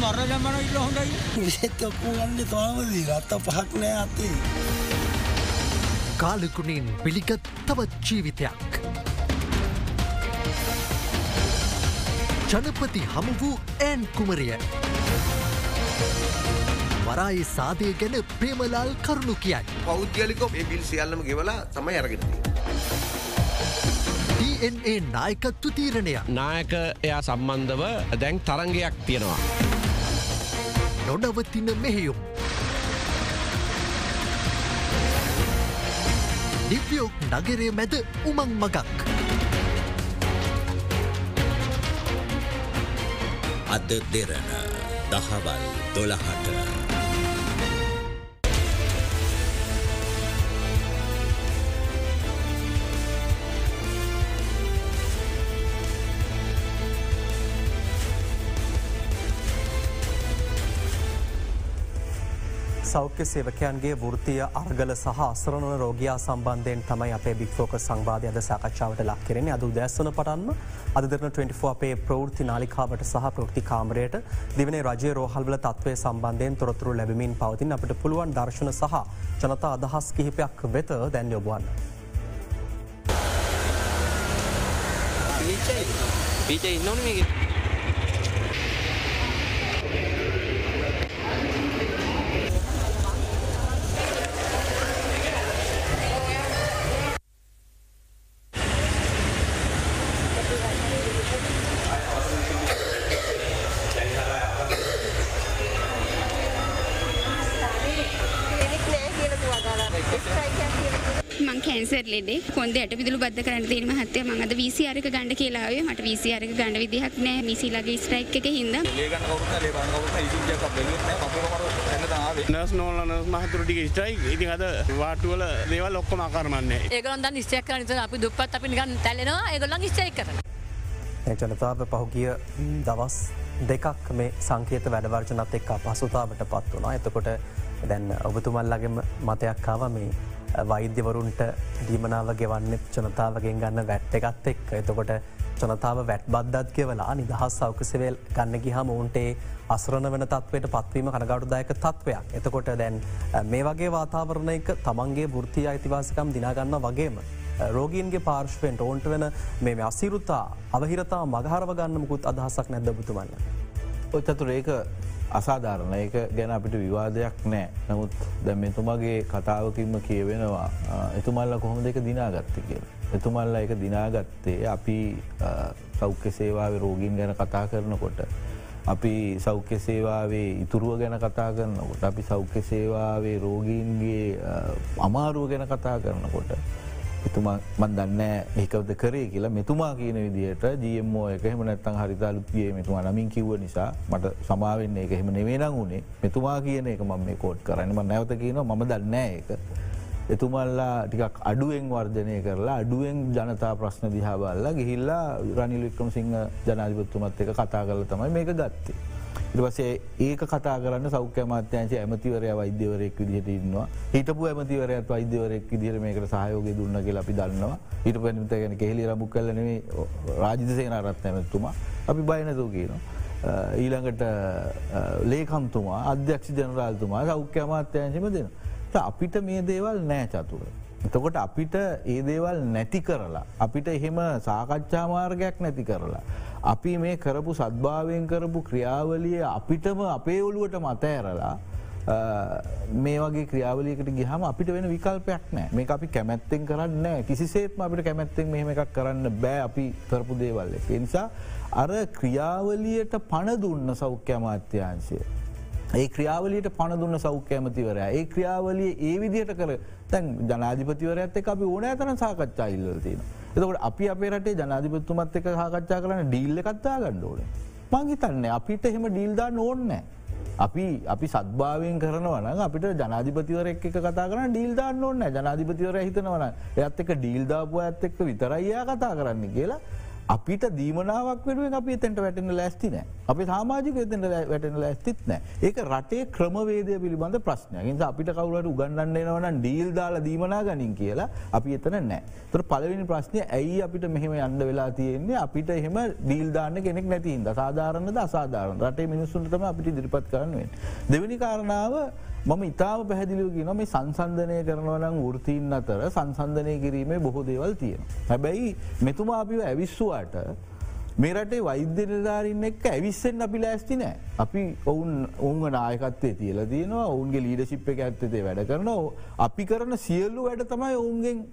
මර ජමන ඉට හොඳයි විසෙත් ඔක්කුගන්න තොමදී රත්ත පහක් නෑ අතේ. කාලකුණින් පිළිගත් තවත් ජීවිතයක්. ජනපති හමු වූ ඇන් කුමරිය. වරායි සාදය ගැන ප්‍රේමලාල් කරුණු කියයි. පෞද්ගලිකෝ මේ බිල් සියල්ලම ගෙවලා තමයි අරගෙනදී. DNA නායකත්තු තීරණය නායක එයා සම්බන්ධව දැන් තරංගයක් තියෙනවා. නොනවතින මෙහෙයුම්. නිව්යෝක් නගරය මැද උමං මගක්. අද දෙරන දහවල් දොළහට. සෞඛ්‍ය සේවකයන්ගේ වෘතිය අර්ගල සහ අසරණ රෝගයා සම්බන්ධයෙන් තමයි අපේ බික්‍ෆෝක සංවාධය අද සාකච්ඡාවට ලක් කෙරෙන අද දැස්වන පටන්ම අද දෙරන 24 අපේ ප්‍රවෘති නාලිකාවට සහ ප්‍රෘති කාමරයට දිවනේ රජය රෝහල්වල තත්වය සම්බන්ධයෙන් තොරතුරු ලැබමින් පවතින් අපට පුළුවන් දර්ශන සහ ජනතා අදහස් කිහිපයක් වෙත දැන් යොබුවන්න. පීච ඉන්නවන මේක මං කැන්සර් ලෙඩේ කොන්ද යට පිදුළු බද්ධ කරන්න තියෙන මහත්තයා මම අද VCR එක ගන්න කියලා ආවේ. මට VCR එක ගන්න විදිහක් නැහැ. මිසිලාගේ ස්ට්‍රයික් එක හින්දා. නර්ස් නෝල නර්ස් මහතුරු ටික ස්ට්‍රයික් ඉතින් අද වාටුවල දේවල් ඔක්කොම අකර්මන්නේ. ඒගොල්ලන් දැන් ස්ට්‍රයික් කරන නිසා අපි දුප්පත් අපි නිකන් තැලෙනවා. ඒගොල්ලන් ස්ට්‍රයික් කරනවා. ජනතාව පහුගිය දවස් දෙකක් මේ සංකේත වැඩවර්ජනත් එක් පහසුතාවට පත් වුණා. එතකොට දැන් ඔබතුමල්ලගේම මතයක් කාව මේ වෛද්‍යවරුන්ට දීමනාව ගෙවන්නෙත් ජනතාවගෙන් ගන්න වැට්ට එකත් එක් එතකොට ජනතාව වැට් බද්දත් කියවලා නිදහස් සෞකසවල් ගන්න ගිහම ඔවුන්ටේ අසරණ වන තත්වයට පත්වීම කනගඩුදායක තත්වයක් එතකොට දැන් මේ වගේ වාතාවරණයක තමන්ගේ ෘතිය අයිතිවාසිකම් දිනාගන්න වගේම රෝගීන්ගේ පාර්ශ්වයෙන් ඕන්ට වෙන මේ අසිරුතා අවහිරතා මගහරව ගන්න මුකුත් අදහසක් නැද්ද බුතුමන්න. ඔච්චතුර ඒක අසාධාරණ ඒක ගැන අපිට විවාදයක් නෑ නමුත් දැ මෙතුමගේ කතාවකින්ම කියවෙනවා එතුමල්ල කොහොම දෙක දිනාගත්ත කිය. එතුමල්ල එක දිනාගත්තේ අපි සෞඛ්‍ය සේවාව රෝගීන් ගැන කතා කරනකොට. අපි සෞඛ්‍ය සේවාවේ ඉතුරුව ගැන කතා කරනකොට අපි සෞඛ්‍ය සේවාවේ රෝගීන්ගේ අමාරුව ගැන කතා කරනකොට. එතුමා මන් දන්න ඒකවද කරේ කියලා මෙතුමා කියන විදිහට ජියම්මෝ එක එහෙම නැත්තන් හරිතාලුත්ගේ මෙතුමා නමින් කිව්ව නිසා මට සමාවෙන්නේ එක එහෙම නෙවෙනං වුණේ මෙතුමා කියන එක මම මේ කෝට් කරන්නම නැවත කියන ම දන්න එක. එතුමල්ලා ටිකක් අඩුවෙන් වර්ජනය කරලා අඩුවෙන් ජනතා ප්‍රශ්න දිහාබල්ලා ගිහිල්ලා රනිල් වික්‍රම සිංහ ජනාධිපත්තුමත් එක කතා කරල තමයි මේක ගත්තේ. ඉටපසේ ඒක කතා කරන්න සෞඛ්‍ය මාත්‍යංශ ඇමතිවරය වෛද්‍යවරයෙක් විදිහට ඉන්නවා හිටපු ඇමතිවරයත් වෛද්‍යවරයෙක් විදිර මේකට සහයෝගය දුන්න කියලා අපි දන්නවා හිට පැනිත ගැන කෙහෙලි රමුක් කලනේ රාජිතසේන රත් ඇමත්තුමා අපි බයනතු කියනවා. ඊළඟට ලේකම්තුමා අධ්‍යක්ෂ ජනරාල්තුමා සෞඛ්‍ය අමාත්‍යංශම දෙන. අපිට මේ දේවල් නෑ චතුර. එතකොට අපිට ඒ දේවල් නැති කරලා. අපිට එහෙම සාකච්ඡා මාර්ගයක් නැති කරලා. අපි මේ කරපු සද්භාවයෙන් කරපු ක්‍රියාවලිය අපිටම අපේ ඔළුවට මතඇරලා මේ වගේ ක්‍රියාවලියකට ගහම අපිට වෙන විකල්පයක් නෑ මේ අපි කැමැත්තෙන් කරන්න කිසිසේත්ම අපිට කැමැත්තෙන් මෙහෙම එකක් කරන්න බෑ අපි කරපු දේවල්ල. නිසා අර ක්‍රියාවලියට පණ දුන්න සෞඛ්‍ය අමාත්‍යංශය. ඒ ක්‍රියාවලියට පණ දුන්න සෞඛ්‍ය ඇමතිවරය ඒ ක්‍රියාවලිය ඒ විදිහට කර තැන් ජනාධිපතිවරඇත්ත අපි ඕන ඇතන සාකච්ඡා ඉල්ලතින. එතකට අපි අපේ රටේ ජනාධිපත්තුමත් එක සාකච්ඡා කරන ඩීල්ල කත්තා ගණ්ඩෝන. මංහිතන්න අපිට එහෙම ඩීල්දා නෝන්නෑ. අපි අපි සත්භාවයෙන් කරනවන අපිට ජනාධිපතිවරක් එක කතා කරන ඩීල්දාන්න ඕන්න ජනාධිපතිවර හිතනවන එත් එක ඩීල්දාපුව ඇත් එක්ක විතරයියා කතා කරන්න කියලා අපිට දීමනාවක් වෙනුවෙන් අපි එතැට වැටෙන ලැස්ති නෑ. අපි සාමාජික එතට වැටෙන ලැස්තිත් නෑ. ඒක රටේ ක්‍රමවේදය පිළිබඳ ප්‍රශ්නය අපිට කවුලට උගන්නන්නේනවන ඩීල් දාලා දීමනා ගනින් කියලා අපි එතන නෑ. තර පලවෙනි ප්‍රශ්නය ඇයි අපිට මෙහෙම යන්න වෙලා තියෙන්නේ? අපිට එහෙම ඩීල්දාන්න කෙනෙක් නැතින්ද සාධාරණද අසාධාරන රටේ මිනිස්සුන්ටම අපිට දිරිපත් කරන්නුවෙන් දෙවැනි කාරණාව මම ඉතාම පැහැදිලිව කියන මේ සංසන්ධනය කරනවනම් ෘතීන් අතර සංසන්ධනය කිරීමේ බොහෝ දේවල් තියෙන. හැබැයි මෙතුමා අපිව ඇවිස්සුවාට මේ රටේ වෛද්‍ය නිධාරන්න එක් ඇවිස්සෙන් අපි ලෑස්ති නෑ. අපි ඔවුන් ඔවුන් නායකත්තේ තියල තියෙනවා ඔවුන්ගේ ලීඩශිප් එක ඇත්තේ වැඩ කරන අපි කරන සියල්ලු වැඩ තමයි ඔවුන්ගෙන්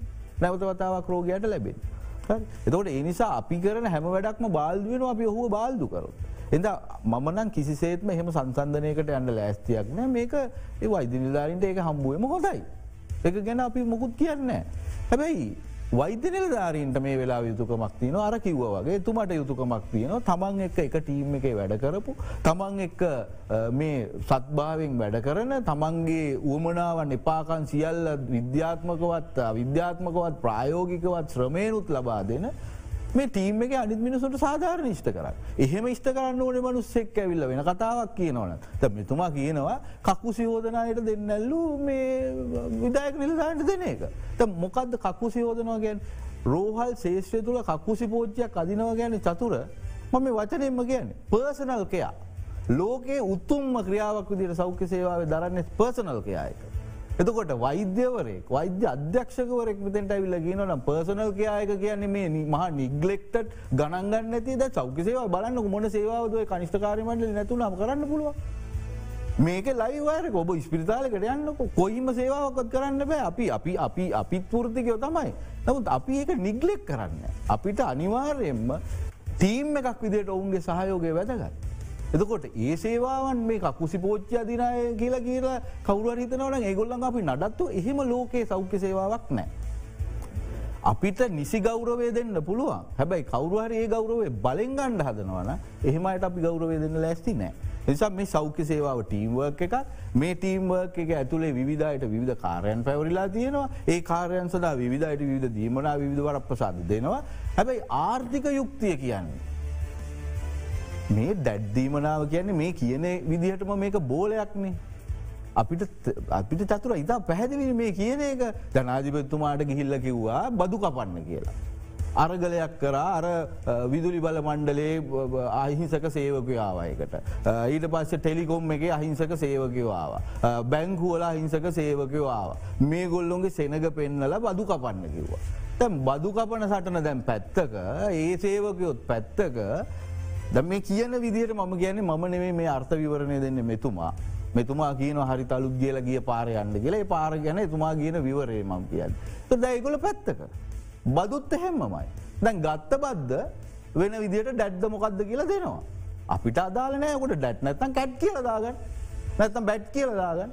නැවතවතාවක් රෝගයට ලැබෙන්. එතකොට එනිසා අපි කරන හැම වැඩක්ම බාල්දුවෙන අපි ඔහුව බාල්දු කරොත්. එද මමනන් කිසිසේත්ම එහෙම සංසන්ධනයකට යන්න ලෑස්තියක් නෑ මේක ඒ වෛද්‍ය නිධාරින්ට ඒක හම්බුවම හොඳයි. එක ගැන අපි මොකුත් කියන්න. හැබැයි වෛද්‍ය නිලධාරීන්ට මේ වෙලා යුතුකමක් තියන අර කිව්ව වගේ තුමට යුතුකමක් තියනවා තමන් එක එක ටීම් එක වැඩ කරපු තමන් එක්ක මේ සත්භාවෙන් වැඩ කරන තමන්ගේ උවමනාවන් එපාකන් සියල්ල විද්‍යාත්මකවත් විද්‍යාත්මකවත් ප්‍රායෝගිකවත් ශ්‍රමයනුත් ලබා දෙන මේ ටීම් එක අනිත් මිනිසුට සාධාරණ ෂ්ට කර එහෙම ස්ට කරන්න ඕන මනුස්සෙක් ඇවිල්ල වෙන කතාවක් කියනවන ත මෙතුමා කියනවා කකු සියෝධනයට දෙන්නැල්ලු මේ විදායක නිලදාට දෙන එක. ත මොකක්ද කකු සියෝධනවා ගැන් රෝහල් ශේෂ්‍රය තුළ කකුසි පෝච්චයක් අදිනව ගැන චතුර. මම වචනයෙන්ම කියන්නේ පර්සනල්කයා ලෝකයේ උත්තුම්ම ක්‍රියාවක් විදිට සෞඛ්‍ය සේවාව දරන්න පර්සනල් කයායක. එතකොට වෛද්‍යවරෙක් වෛද්‍ය අධ්‍යක්ෂකවරෙක් විතට ඇවිල්ල කියනනම් පර්සනල් කයායක කියන්නේ මේ මහා නිගලෙක්ටට ගණන්ගන්න ඇති ද චෞක සේවා බලන්න මොන සේවාවදුව කනිෂ්ඨකාරමට නැතුනම් කරන්න පුළුව. මේක ලයිවාරක ඔබ ස්පිරිතාලකට යන්නක කොයිම සේවාවකත් කරන්න බෑ අපි අපි අපි අපිත් පෘතිකයෝ තමයි. නමුත් අපි ඒක නිග්ලෙක් කරන්න. අපිට අනිවාර්යෙන්ම තීම් එකක් විදිට ඔවුන්ගේ සහයෝගය වැදගත්. එතකොට ඒ සේවාවන් මේ කකුසි පෝච්චි අධිනය කියලා කියලා කවුර හිතනවන ඒගොල්ලන් අපි නඩත්තු එහෙම ලෝකයේ සෞඛ්‍ය සේවාවක් නෑ. අපිට නිසි ගෞරවේ දෙන්න පුළුවන් හැබැයි කවරුහරි ඒ ගෞරවේ බලෙන් ගණ්ඩ හදනවන එහෙමයට අපි ගෞරවේ දෙන්න ලැස්ති නෑ. නිසා මේ සෞඛ්‍ය සේවාව ටීම්වර්ක් එකක් මේ ටීම්වර්ක් එක ඇතුළේ විධයට විධ කාරයන් පැවරිලා තියෙනවා ඒ කාරයන් සදා විධයට විධ දීමනා විධ වර ප්‍රසාද දෙනවා හැබැයි ආර්ථික යුක්තිය කියන්නේ. මේ දැඩ්දීමනාව කියන්නේ මේ කියන විදිහටම මේක බෝලයක්නේ. අපිට අපිට චතුර ඉතා පැහැදිලි මේ කියන එක ජනාධිපත්තුමාට ගිහිල්ල කිව්වා බදු කපන්න කියලා. අරගලයක් කරා අර විදුලි බල මණ්ඩලේ අහිංසක සේවකයාවයකට. ඊට පස්ස ටෙලිකොම් එක අහිංසක සේවකවාව. බැංකුවල අහිංසක සේවකවාව. මේ ගොල්ලොන්ගේ සෙනග පෙන්නල බදු කපන්න කිව්වා. තැම් බදු කපන සටන දැම් පැත්තක ඒ සේවකයොත් පැත්තක ද මේ කියන විදිහට මම කියන්නේ මම නෙවේ මේ අර්ථ විවරණය දෙන්න මෙතුමා. මෙතුමා කියන හරි තලුත් කියල ගිය පාර යන්න කියලා පාර ගැන එතුමා කියන විවරේ මම කියන්න. දැයිගොල පැත්තක. බදුත් එහෙම්මමයි. දැන් ගත්ත බද්ද වෙන විදිට ඩැඩ්ද මොකක්ද කියලා දෙනවා. අපිට අදාලනයකොට ඩැට් නැතන් කැට් කියලදාගන්න නැතම් බැට් කියලදාගන්න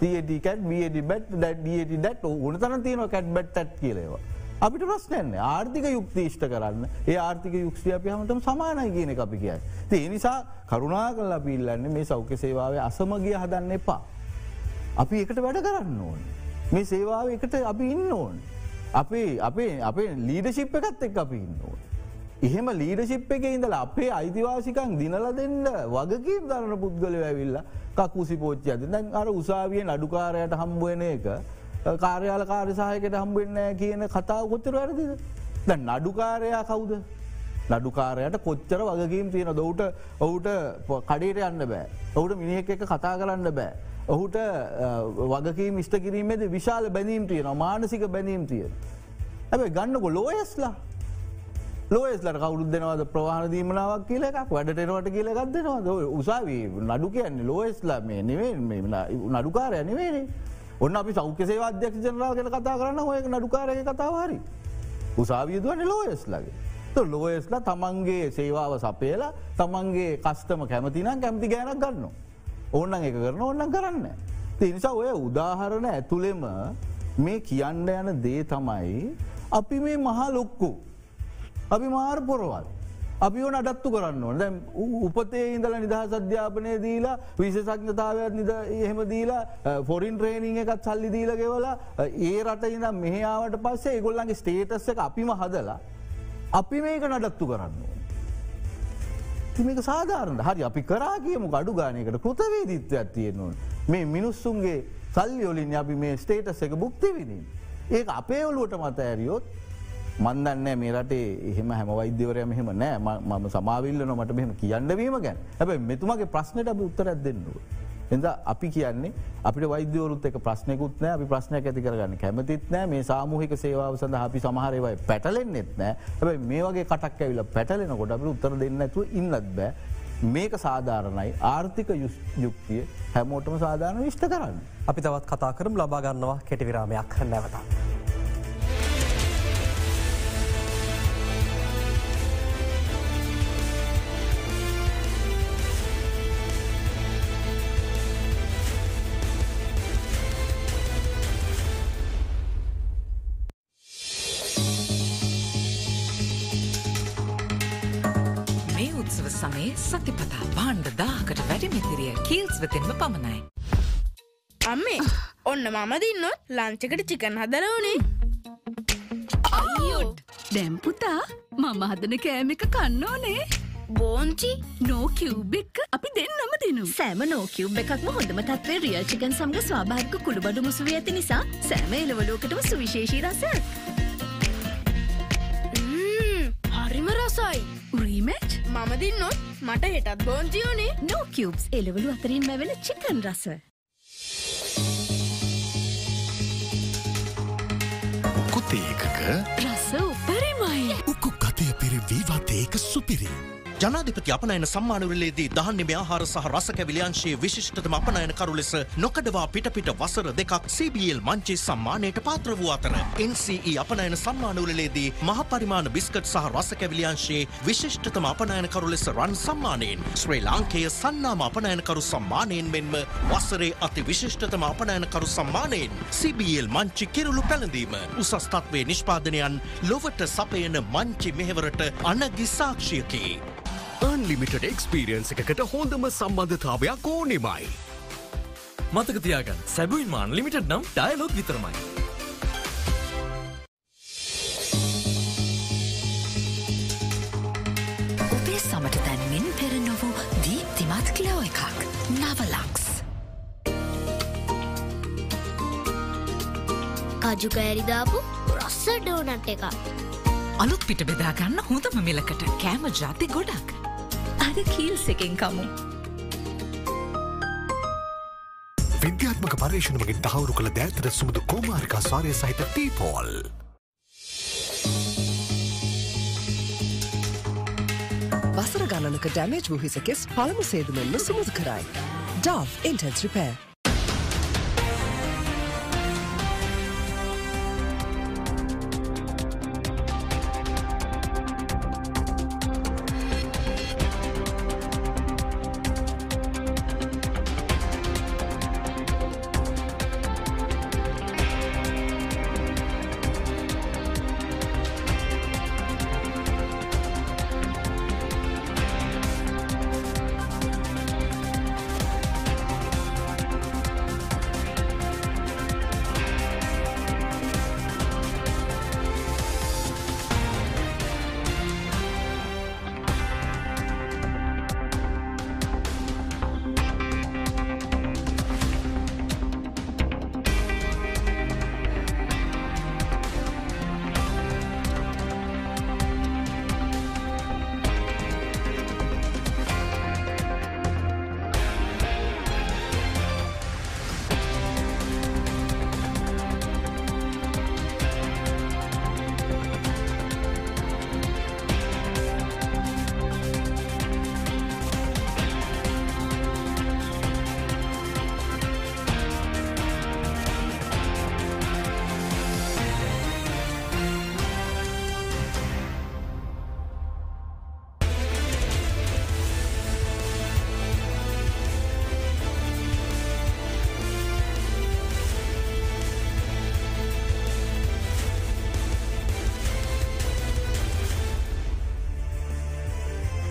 ටකට් බට ඩ ඩට උන තන තියන කැට් බැට් කියලේවා. අපිට ප්‍රශ්නයන්නේ ආර්ථික යුක්තිෂ්ට කරන්න ඒ ආර්ථික යුක්ෂිය අපි හමටම සමානයි කියන අපි කියයි. ඒ නිසා කරුණා කල්ලා පිල්ලන්නේ මේ සෞඛ්‍ය සේවාවේ අසමගිය හදන්න එපා. අපි එකට වැඩ කරන්න ඕන. මේ සේවාව එකට අපි ඉන්න ඕන්. අපේ අපේ අපේ ලීඩශිප් එකත් එක් අපි ඉන්න ඕන. එහෙම ලීඩශිප් එක ඉඳල අපේ අයිතිවාසිකන් දිනල දෙන්න වගකීම් දරන පුද්ගල ඇවිල්ල කකුසි පෝච්චි ඇති දැන් අර උසාවියෙන් අඩුකාරයට හම්බුවන එක කාර්යාල කාරසාහයකට හම්බවෙන්න කියන කතාව කොච්චර වැරදිද. ද නඩුකාරයා කවුද. නඩුකාරයට කොච්චර වගකීම් තියෙන දොවට ඔහුට කඩේට යන්න බෑ. ඔහුට මිනිහෙක් එක කතා කරන්න බෑ. ඔහුට වගකී මිෂ්ට කිරීමේද විශාල බැනීම් තියෙන මානසික බැනීම් තියෙන. ඇැබයි ගන්නකො ලෝයස්ලා ලෝයස්ලට කවුරුත් දෙනවද ප්‍රවාහන දීමනාවක් කියල එකක් වැඩටෙනවට කියල ගත්දෙනවද උසාවී නඩු කියන්නේ ලෝයස්ලා මේ නෙවේ නඩුකාරය නෙවේනේ. ඔන්න අපි සෞඛ්‍යසේ අධ්‍යක්ෂ ජනරාල් ගැන කතා කරන්න ඔය නඩුකාරය කතාවාරි. උසාවියදුවන ලෝයස්ලගේ. ලෝයස්ලා තමන්ගේ සේවාව සපේලා තමන්ගේ කස්ටම කැමතිනම් කැමති ගෑනක් ගන්න. ඕන්න එක කරන ඕන්න කරන්න. තිනිසා ඔය උදාහරණ ඇතුළෙම මේ කියන්න යන දේ තමයි අපි මේ මහා ලොක්කු. අපි මාර් පොරවල්. අපි ඕන අඩත්තු කරන්න ඕන දැම් උපතේ ඉඳල නිදහස් අධ්‍යාපනය දීලා විශෂඥතාවයක් නිද එහෙම දීලා ෆොරින් ට්‍රේනිං එකත් සල්ලි දීලගෙවලා ඒ රට ඉඳම් මෙහාවට පස්සේ ඒගොල්ලන්ගේ ස්ටේටස් එක අපිම හදලා අපි මේක නඩත්තු කරන්න ඕන. තිමක සාධාරණ හරි අපි කරා කියමු අඩු ගානයකට කෘතවේදිත්වයක් තියෙන්නුවන් මේ මිනිස්සුන්ගේ සල්ලි ඔලින් අපි මේ ස්ටේටස් එක බුක්තිවිදින්. ඒක අපේ ඔලුවට මත ඇරියොත් මන්දන්න මේ රටේ එහෙම හැම වෛද්‍යවරය මෙහෙම නෑ. මම සමාවිල්ල නොමට මෙහම කියන්නවීම ගැන. හැබයි මෙතුමගේ ප්‍රශ්නයට අපි උත්තරත් දෙන්නුව. එද අපි කියන්නේ අපිට වෛද්‍යවරුත් එක ප්‍රශ්නයකුත් නෑ. අපි ප්‍රශ්නයක් ඇති කරගන්න කැමතිත් නෑ. මේ සාමූහික සේවාව සඳ අපි සමහරවයි පැටලෙන්න්නෙත් නෑ. හැබයි මේ වගේ කටක් ඇවිල පැටලෙනකොට අපි උත්තර දෙන්න ඇතුව ඉන්නත් බෑ. මේක සාධාරණයි. ආර්ථික යුක්තිය හැමෝටම සාධාරණ විෂ්ට කරන්න. අපි තවත් කතා කරම්. ලබාගන්නවා කෙටිවිරාමයක් නැවතා. සතිපතා බාණ්ඩ දාකට වැඩිමිතිරිය කීල්ස් වෙතෙන්ම පමණයි. අම්මේ ඔන්න මම දින්නොත් ලංචකට චිකන් හදරවනේ. අයියොට් දැම්පුතා මම හදන කෑම එක කන්න ඕනේ. බෝංචි නෝකිව් එක්ක අපි දෙන්නම දෙනු සෑම නෝකිව් එකක්ම හොඳම තත්වේ රියල් චිකන් සමග ස්වාභාවික කුළුබඩු මුසුව ඇති නිසා සෑම එලවලෝකටම සුවිශේෂී රසයක් හරිම රසයි රීමච් මම දින්නොත් මට හෙටත් බෝන්ජියෝනේ නෝ කිව්ස් එලවලු අතරින් මැවෙන චිකන් රස. කොතේකක රස උපරිමයි උකු කතය පිරි වීවාතයක සුපිරි. ජනාධිපති අපනයන සම්මානවලේදී දහන්නම ආහාර සහ රසකැවිලියංශයේ විශිෂ්ටතම අපනයන කරු ලෙස නොකඩවා පිටපිට වසර දෙකක් CBL මංචේ සම්මානයට පාත්‍ර වූ අතර NCE අපනයන සම්මානවලේදී මහපරිමාණ බිස්කට් සහ රසකැවිලියංශයේ විශිෂ්ටතම අපනයනකරු ලෙස රන් සම්මානයෙන් ශ්‍රී ලාංකය සන්නාම අපනයනකරු සම්මානයෙන් මෙන්ම වසරේ අති විශිෂ්ටතම අපනයනකරු සම්මානයෙන් CBL මංචි කිරුළු පැළඳීම උසස් තත්වේ නිෂ්පාදනයන් ලොවට සපයන මංචි මෙහෙවරට අනගි සාක්ෂියකි. අන්ලිමිටඩ එක්ස්පීරියන්ස එකකට හොඳම සම්බන්ධතාවයක් ඕනෙමයි. මතකතියාගන්න සැබුයින් මාන් ලිමිටඩ් නම් ඩයලොක් විතරමයි. ඔබේ සමට තැන්මින් පෙර නොවූ දීප්තිමත් කලෝ එකක් නවලක්ස්. කජු කෑරිදාපු රස්ස ඩෝනට් එක. අලුත් පිට බෙදාගන්න හොඳම මිලකට කෑම ජාති ගොඩක්. අද කීල්ස් එකෙන් කමු. විද්‍යාත්මක පර්ේෂණමගින් තහවුරු කළ දෑතර සුමුදු කෝමාරිකා සාරය සහිත ටීපෝල්. වසර ගණනක ඩැමේජ් වූ හිසකෙස් පළමු සේදුමෙන්ම සුමුදු කරයි. Dove intense රිපෑ.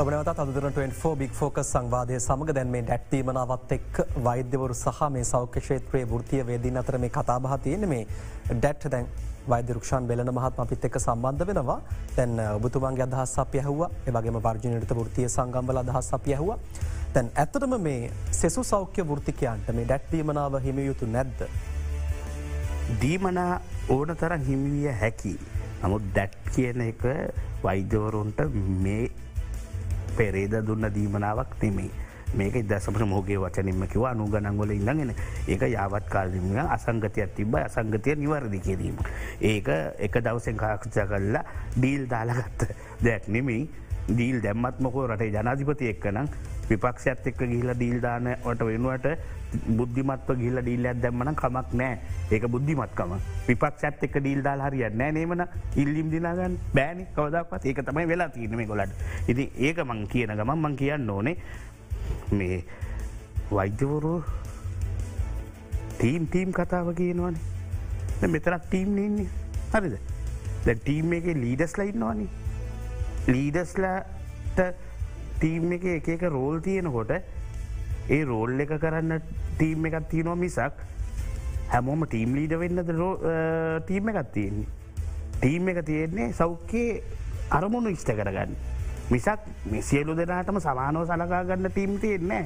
ඔබනවත අදුරන 24 බික් ෆෝකස් සංවාදය සමඟ දැන් මේ ඩැක්තීමනාවත් එක් වෛද්‍යවරු සහ මේ සෞඛ්‍ය ක්ෂේත්‍රයේ වෘතිය වේදින් අතර මේ කතාබහ තියෙන මේ ඩැට් දැන් වෛදරුක්ෂන් බෙලන මහත් අපිත් එක්ක සම්බන්ධ වෙනවා තැන් ඔබතුමන්ගේ අදහස් අප යහුව එවගේම වර්ජනයට වෘතිය සංගම්බල අදහස් අප යහුව තැන් ඇත්තටම මේ සෙසු සෞඛ්‍ය වෘතිකයන්ට මේ ඩැක්්වීමනාව හිමියුතු නැද්ද. දීමනා ඕන තරන් හිමිවිය හැකි. නමුත් ඩැට් කියන එක වෛද්‍යවරුන්ට මේ පෙරේද දුන්න දීමනාවක් නෙමේ. මේක දසමට මෝගේ වචනින්ම කිව අනුගනංගොල ඉඳගෙන ඒක යාවත් කාලම අසංගතයක් තිබ අසංගතය නිවරදි කිරීම. ඒක එක දවසෙන් කාක්ෂා කරලා ඩීල් දාලගත්ත දැක් නෙමෙයි දීල් දැම්මත්මකෝ රටේ ජනාධිපති එක්කනම් විපක්ෂත් එක්ක ගිහිල දීල්දානට වෙනුවට බුද්ධිමත්ව ගිල්ල ඩීල්ලයක් දැම්මන කමක් නෑ ඒක බුද්ධිමත්කම. විපක්ෂත් එක් ඩීල්දාල් හරිය නෑ නේමන ඉල්ලිම් දිනාගන්න. බෑනි. කවදක්වත් ඒක තමයි වෙලා තිීනම ගොලට ඉති ඒක මං කියන ගමන් මං කියන්න ඕනේ මේ වෛද්‍යවරු ටීම් ටීම් කතාව කියනවනේ. මෙතරක් ටීම් නන්නේ හරිද? දැ ටීම් එක ලීඩස් ලයින්නවානි ලීඩස්ලට ටීම් එක එක එක රෝල් තියෙනකොට ඒ රෝල් එක කරන්න ටීම් එකත් තියනො මිසක් හැමෝම ටීම් ලීඩ වෙන්නද ටීම් එකත් තියෙන්නේ. ටීම් එක තියෙන්නේ සෞඛ්‍යයේ අරමුණු ඉෂ්ට කරගන්න. මිසක් සියලු දෙනාටම සමානෝ සලකා ගන්න ටීම් තියෙන්නේ.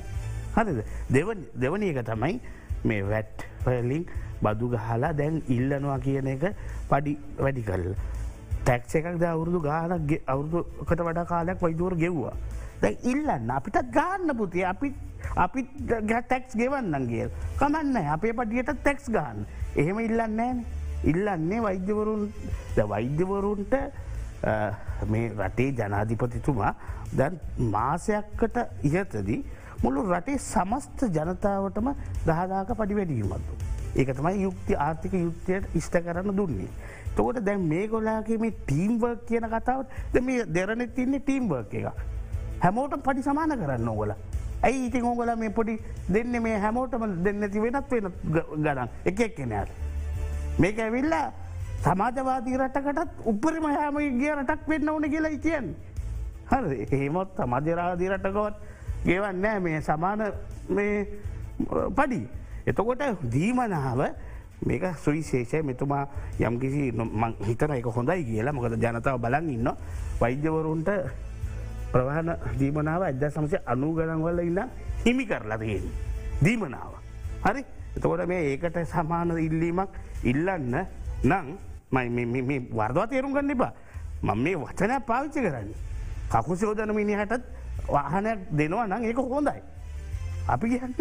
හරිද දෙවනි එක තමයි මේ වැට් පලින් බදු ගහලා දැන් ඉල්ලනවා කියන එක පඩි වැඩි කල්ල. තැක්ෂ එකක් අවුරුදු ගානක් අවුරුදුකට වඩා කාලයක් වයිදුවර ගෙව්වා. දැ ඉල්ලන්න අපිටත් ගාන්න පුතිය අපි අපි තැක්ස් ගෙවන්නන්ගේ කමන්න අපේ පටියට තැක්ස් ගාන්න එහෙම ඉල්ලන්නේ ඉල්ලන්නේ වෛද්‍යවරුන් වෛද්‍යවරුන්ට මේ රටේ ජනාධිපතිතුමා දැන් මාසයක්කට ඉහතදී මුළු රටේ සමස්ත ජනතාවටම දහදාක පඩි වැඩීමත්තු. ඒක තමයි යුක්ති ආර්ථික යුක්තියට ඉෂ්ට කරන්න දුන්නේ. තෝට දැන් මේ ගොලාගේ මේ ටීම්වර්ක් කියන කතාවට ද මේ දෙරනෙ තින්නේ ටීම්වර්ක් එක. හැමෝට පඩි සමාන කරන්න ඕගල. ඇයි ඉතින් ඕගල මේ පොඩි දෙන්න මේ හැමෝටම දෙන්න ති වෙනත් වෙන ගඩන් එක එක් කෙනයාට. මේක ඇවිල්ලා සමාජවාදී රටකටත් උපරිම හෑම ගිය රටක් වෙන්න ඕන කියලා ඉතියන්. හරි එහෙමොත් මජරාදී රටකොත් ගෙවන්නෑ මේ සමාන පඩි. එතකොට දීමනාව මේක සුවිශේෂය මෙතුමා යම්කිසි හිතන එක හොඳයි කියලා මොකද ජනතාව බලන් ඉන්න වෛද්‍යවරුන්ට ප්‍රවාහන දීමනාව අද සමසය අනු ගණන්වල ඉන්න හිමි කරලා තියෙන. දීමනාව. හරි එතකොට මේ ඒකට සමාන ඉල්ලීමක් ඉල්ලන්න නං වර්දවා තේරුම් ගන්න එපා මං මේ වචනයක් පාවිච්චි කරන්න. කකුසයෝදන මිනිහටත් වාහනයක් දෙනවා නං ඒක හොඳයි. අපි කියන්න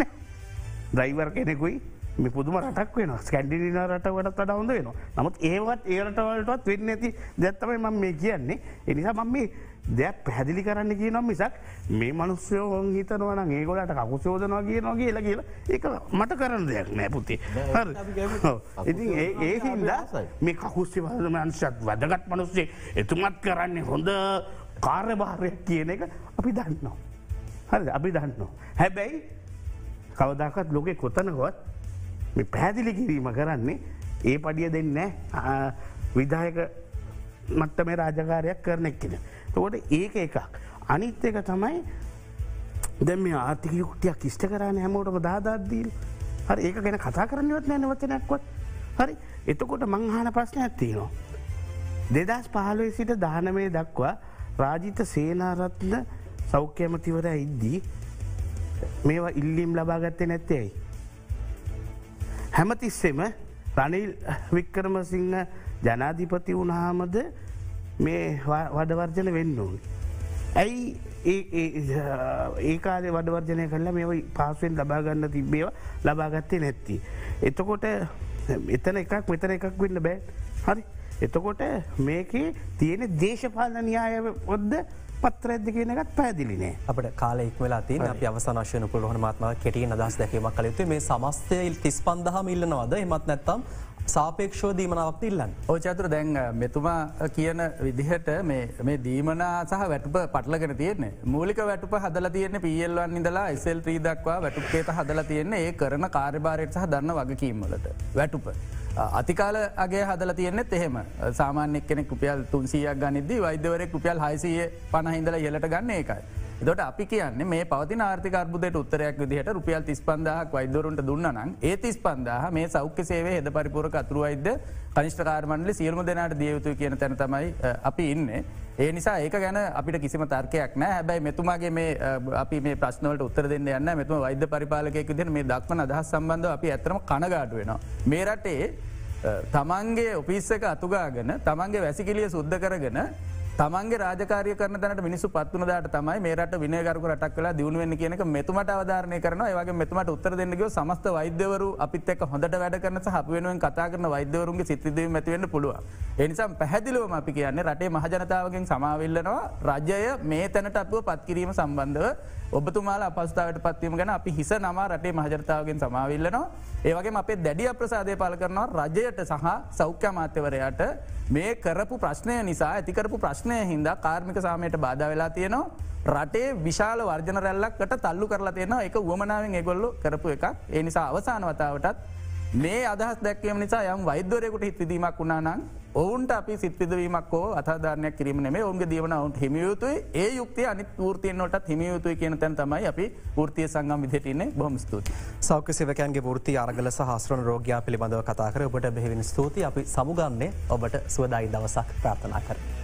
ද්‍රයිවර් කෙනෙකුයි මේ පුදුම රටක් වෙන ස්කැන්ඩින රට වටත් වඩ හොඳ වෙන නමුත් ඒවත් ඒරටවලටත් වෙන්න ඇති දැත්තමයි මම මේ කියන්නේ එනිසා මම මේ දෙයක් පැදිලි කරන්න කිය නම් මිසක් මේ මනුස්්‍යයෝ හිතනවන ඒගොලට කකුසෝදනවා කියනවා කියලා කියලා ඒක මට කරන්න දෙයක් නෑ පුතේ. ඉති ඒ හින්දා මේ කකුස්්‍ය වදමන්ශත් වැදගත් මනුස්සේ එතුමත් කරන්නේ හොඳ කාර්යභාරයක් කියන එක අපි දන්නවා. හරි අපි දන්නවා. හැබැයි කවදකත් ලෝකෙ කොතනකොත් මේ පැදිලි කිරීම කරන්නේ ඒ පඩිය දෙන්න විදායක මට්ට මේ රාජකාරයක් කරන එක්කෙන. තකොට ඒක එකක්. අනිත් එක තමයි දැ මේ ආර්ථික යුක්තියක් ඉෂ්ට කරන්න හැමෝටම දාදාදීල් හරි ඒක ගැන කතා කරන්නවත් නැන වචනයක්වත් හරි එතකොට මංහාන ප්‍රශ්නයක් තියනවා. දෙදස් පහලුවේ සිට දානමේ දක්වා රාජිත සේනාරත්න සෞඛ්‍යමතිවර ඉද්දී මේවා ඉල්ලීම් ලබාගත්තේ නැත්තේයි. හැමතිස්සෙම රනිල් වික්කරමසිංහ ජනාධිපති වුණහාමද මේ වඩවර්ජන වෙන්න ඕන්. ඇයි ඒකාද වඩවර්ජනය කල්ලා මේ පාසුවෙන් ලබාගන්න තිබ්බේව? ලබාගත්තේ නැත්ති. එතකොට එතන එකක් මෙතන එකක් වෙන්න බෑ. හරි. එතකොට මේකේ තියෙන දේශපාලන න්‍යාය ඔද්ද පත්‍ර ඇද කියනකත් පැදිලිනේ අපට කාලෙක් වෙලා තින අප අවසනශයන පුළහන මාත්ම කෙටිය අදස් දැකීමක් කලයුතු මේ සමස්තය තිස් පන්දහම ඉල්ලනවද? එමත් නැත්තම් සාපේක්ෂෝ දීමනාවක් ඉල්ලන්න? ඕචතුර දැන් මෙතුමා කියන විදිහට මේ දීමනා සහ වැටුප පටලගෙන තියන්නේ. මූලික වැටුප හදල තියන්නේ පියල්වන් ඉඳලා එසල් ත්‍රී දක්වා වැටුපේත හදල තියන්නේ. ඒ කරන කාර්භාරයට සහ දන්න වගකීම්වලට වැටුප. අතිකාල අගේ හදල තියෙන්නෙත් එහෙම. සාමාන්‍යෙක් කෙනෙ කුපියල් තුන්සියක් ගනිද වෛද්‍යවරෙක් කුපියල් හයිසිය පණහින්දල යෙලට ගන්න එකයි. දොට අපි කියන්නේ මේ පවති ආර්ථික අර්බුදයට උත්තරයක් විදිහට රුපියල් තිස් පන්දාහක් වෛදරුන්ට දුන්නනම් ඒ තිස් පන්දාහ මේ සෞඛ්‍ය සේවේ හෙද පරිපුරක අතුරුවයිද කනිෂ්ඨකාරමණලි සියල්ම දෙනාට දියයුතු කියන තැන තමයි අපි ඉන්න. ඒ නිසා ඒක ගැන අපිට කිසිම තර්කයක් නෑ හැබැයි මෙතුමාගේ මේ අපි මේ ප්‍රශ්නවලට උත්තර දෙන්න යන්න මෙතුම වෛද්‍ය පරිපාලකයක දෙන මේ දක්වන අදහස් සම්බන්ධව අපි ඇතරම කනගාඩු වෙනවා. මේ රටේ තමන්ගේ ඔපිස්සක අතුගාගෙන තමන්ගේ වැසිකිලිය සුද්ධ කරගෙන තමන්ගේ රාජකාරය කරන තැනට මිනිසු පත්වන දාට තමයි මේරට විනයගරක රටක් කලා දියුණුවෙන් කියනක මෙතුමට අවධාරණය කරන ඒවගේ මෙතුමට උත්තර දෙන්නගේ සමස්ත වෛද්‍යවරු අපිත් එක් හොඳට වැඩ කරන අප වෙනුවෙන් කතා කරන වෛද්‍යවරුන්ගේ සිත්‍රදීම මැතිවෙන්න පුළුව. එනිසාම් පැහැදිලුවම අපි කියන්නේ රටේ මහජනතාවගෙන් සමාවිල්ලනවා රජය මේ තැනට අපුව පත්කිරීම සම්බන්ධව ඔබතුමාල අපස්ථාවට පත්වීම ගැන අපි හිස නමා රටේ මහජනතාවගෙන් සමාවිල්ලනවා. ඒවගේ අපේ දැඩිය ප්‍රසාදය පල කරනවා රජයට සහ සෞඛ්‍ය මාත්‍යවරයාට මේ කරපු ප්‍රශ්නය නිසා ඇතිකරපු ප්‍රශ්නය හින්දා කාර්මික සාමයට බාධ වෙලා තියෙනවා. රටේ විශාල වර්ජන රැල්ලක්කට තල්ලු කරලා තියෙන එක වුවමනාවෙන් ඒගොල්ලු කරපු එකක්. ඒ නිසා අවසාන වතාවටත් මේ අදහස් දැක්වීම නිසා යම් වෛද්‍යවරයකුට හිත් විදීමක් වුණනම් ඔවුන්ට අපි සිත්විදවීමක් හෝ අධාරණයක් කිරීම නේ ඔවුන්ගේ දීවන ඔවුන්ට හිමියයුතුයි ඒ යුක්තිය අනි ෘතියනොට හිමියයුතුයි කියන තැන් තමයි අපි ෘතිය සංගම් විදිටන්නේ බොහම ස්තුති සෞඛ්‍ය සේවකයන්ගේ ෘති අරගල සහස්රන රෝගයා පිළිබඳව කතා කර. ඔබට බෙහිවින් ස්තුති අපි සමුගන්නේ ඔබට සුවදායි දවසක් ප්‍රාථනා කර.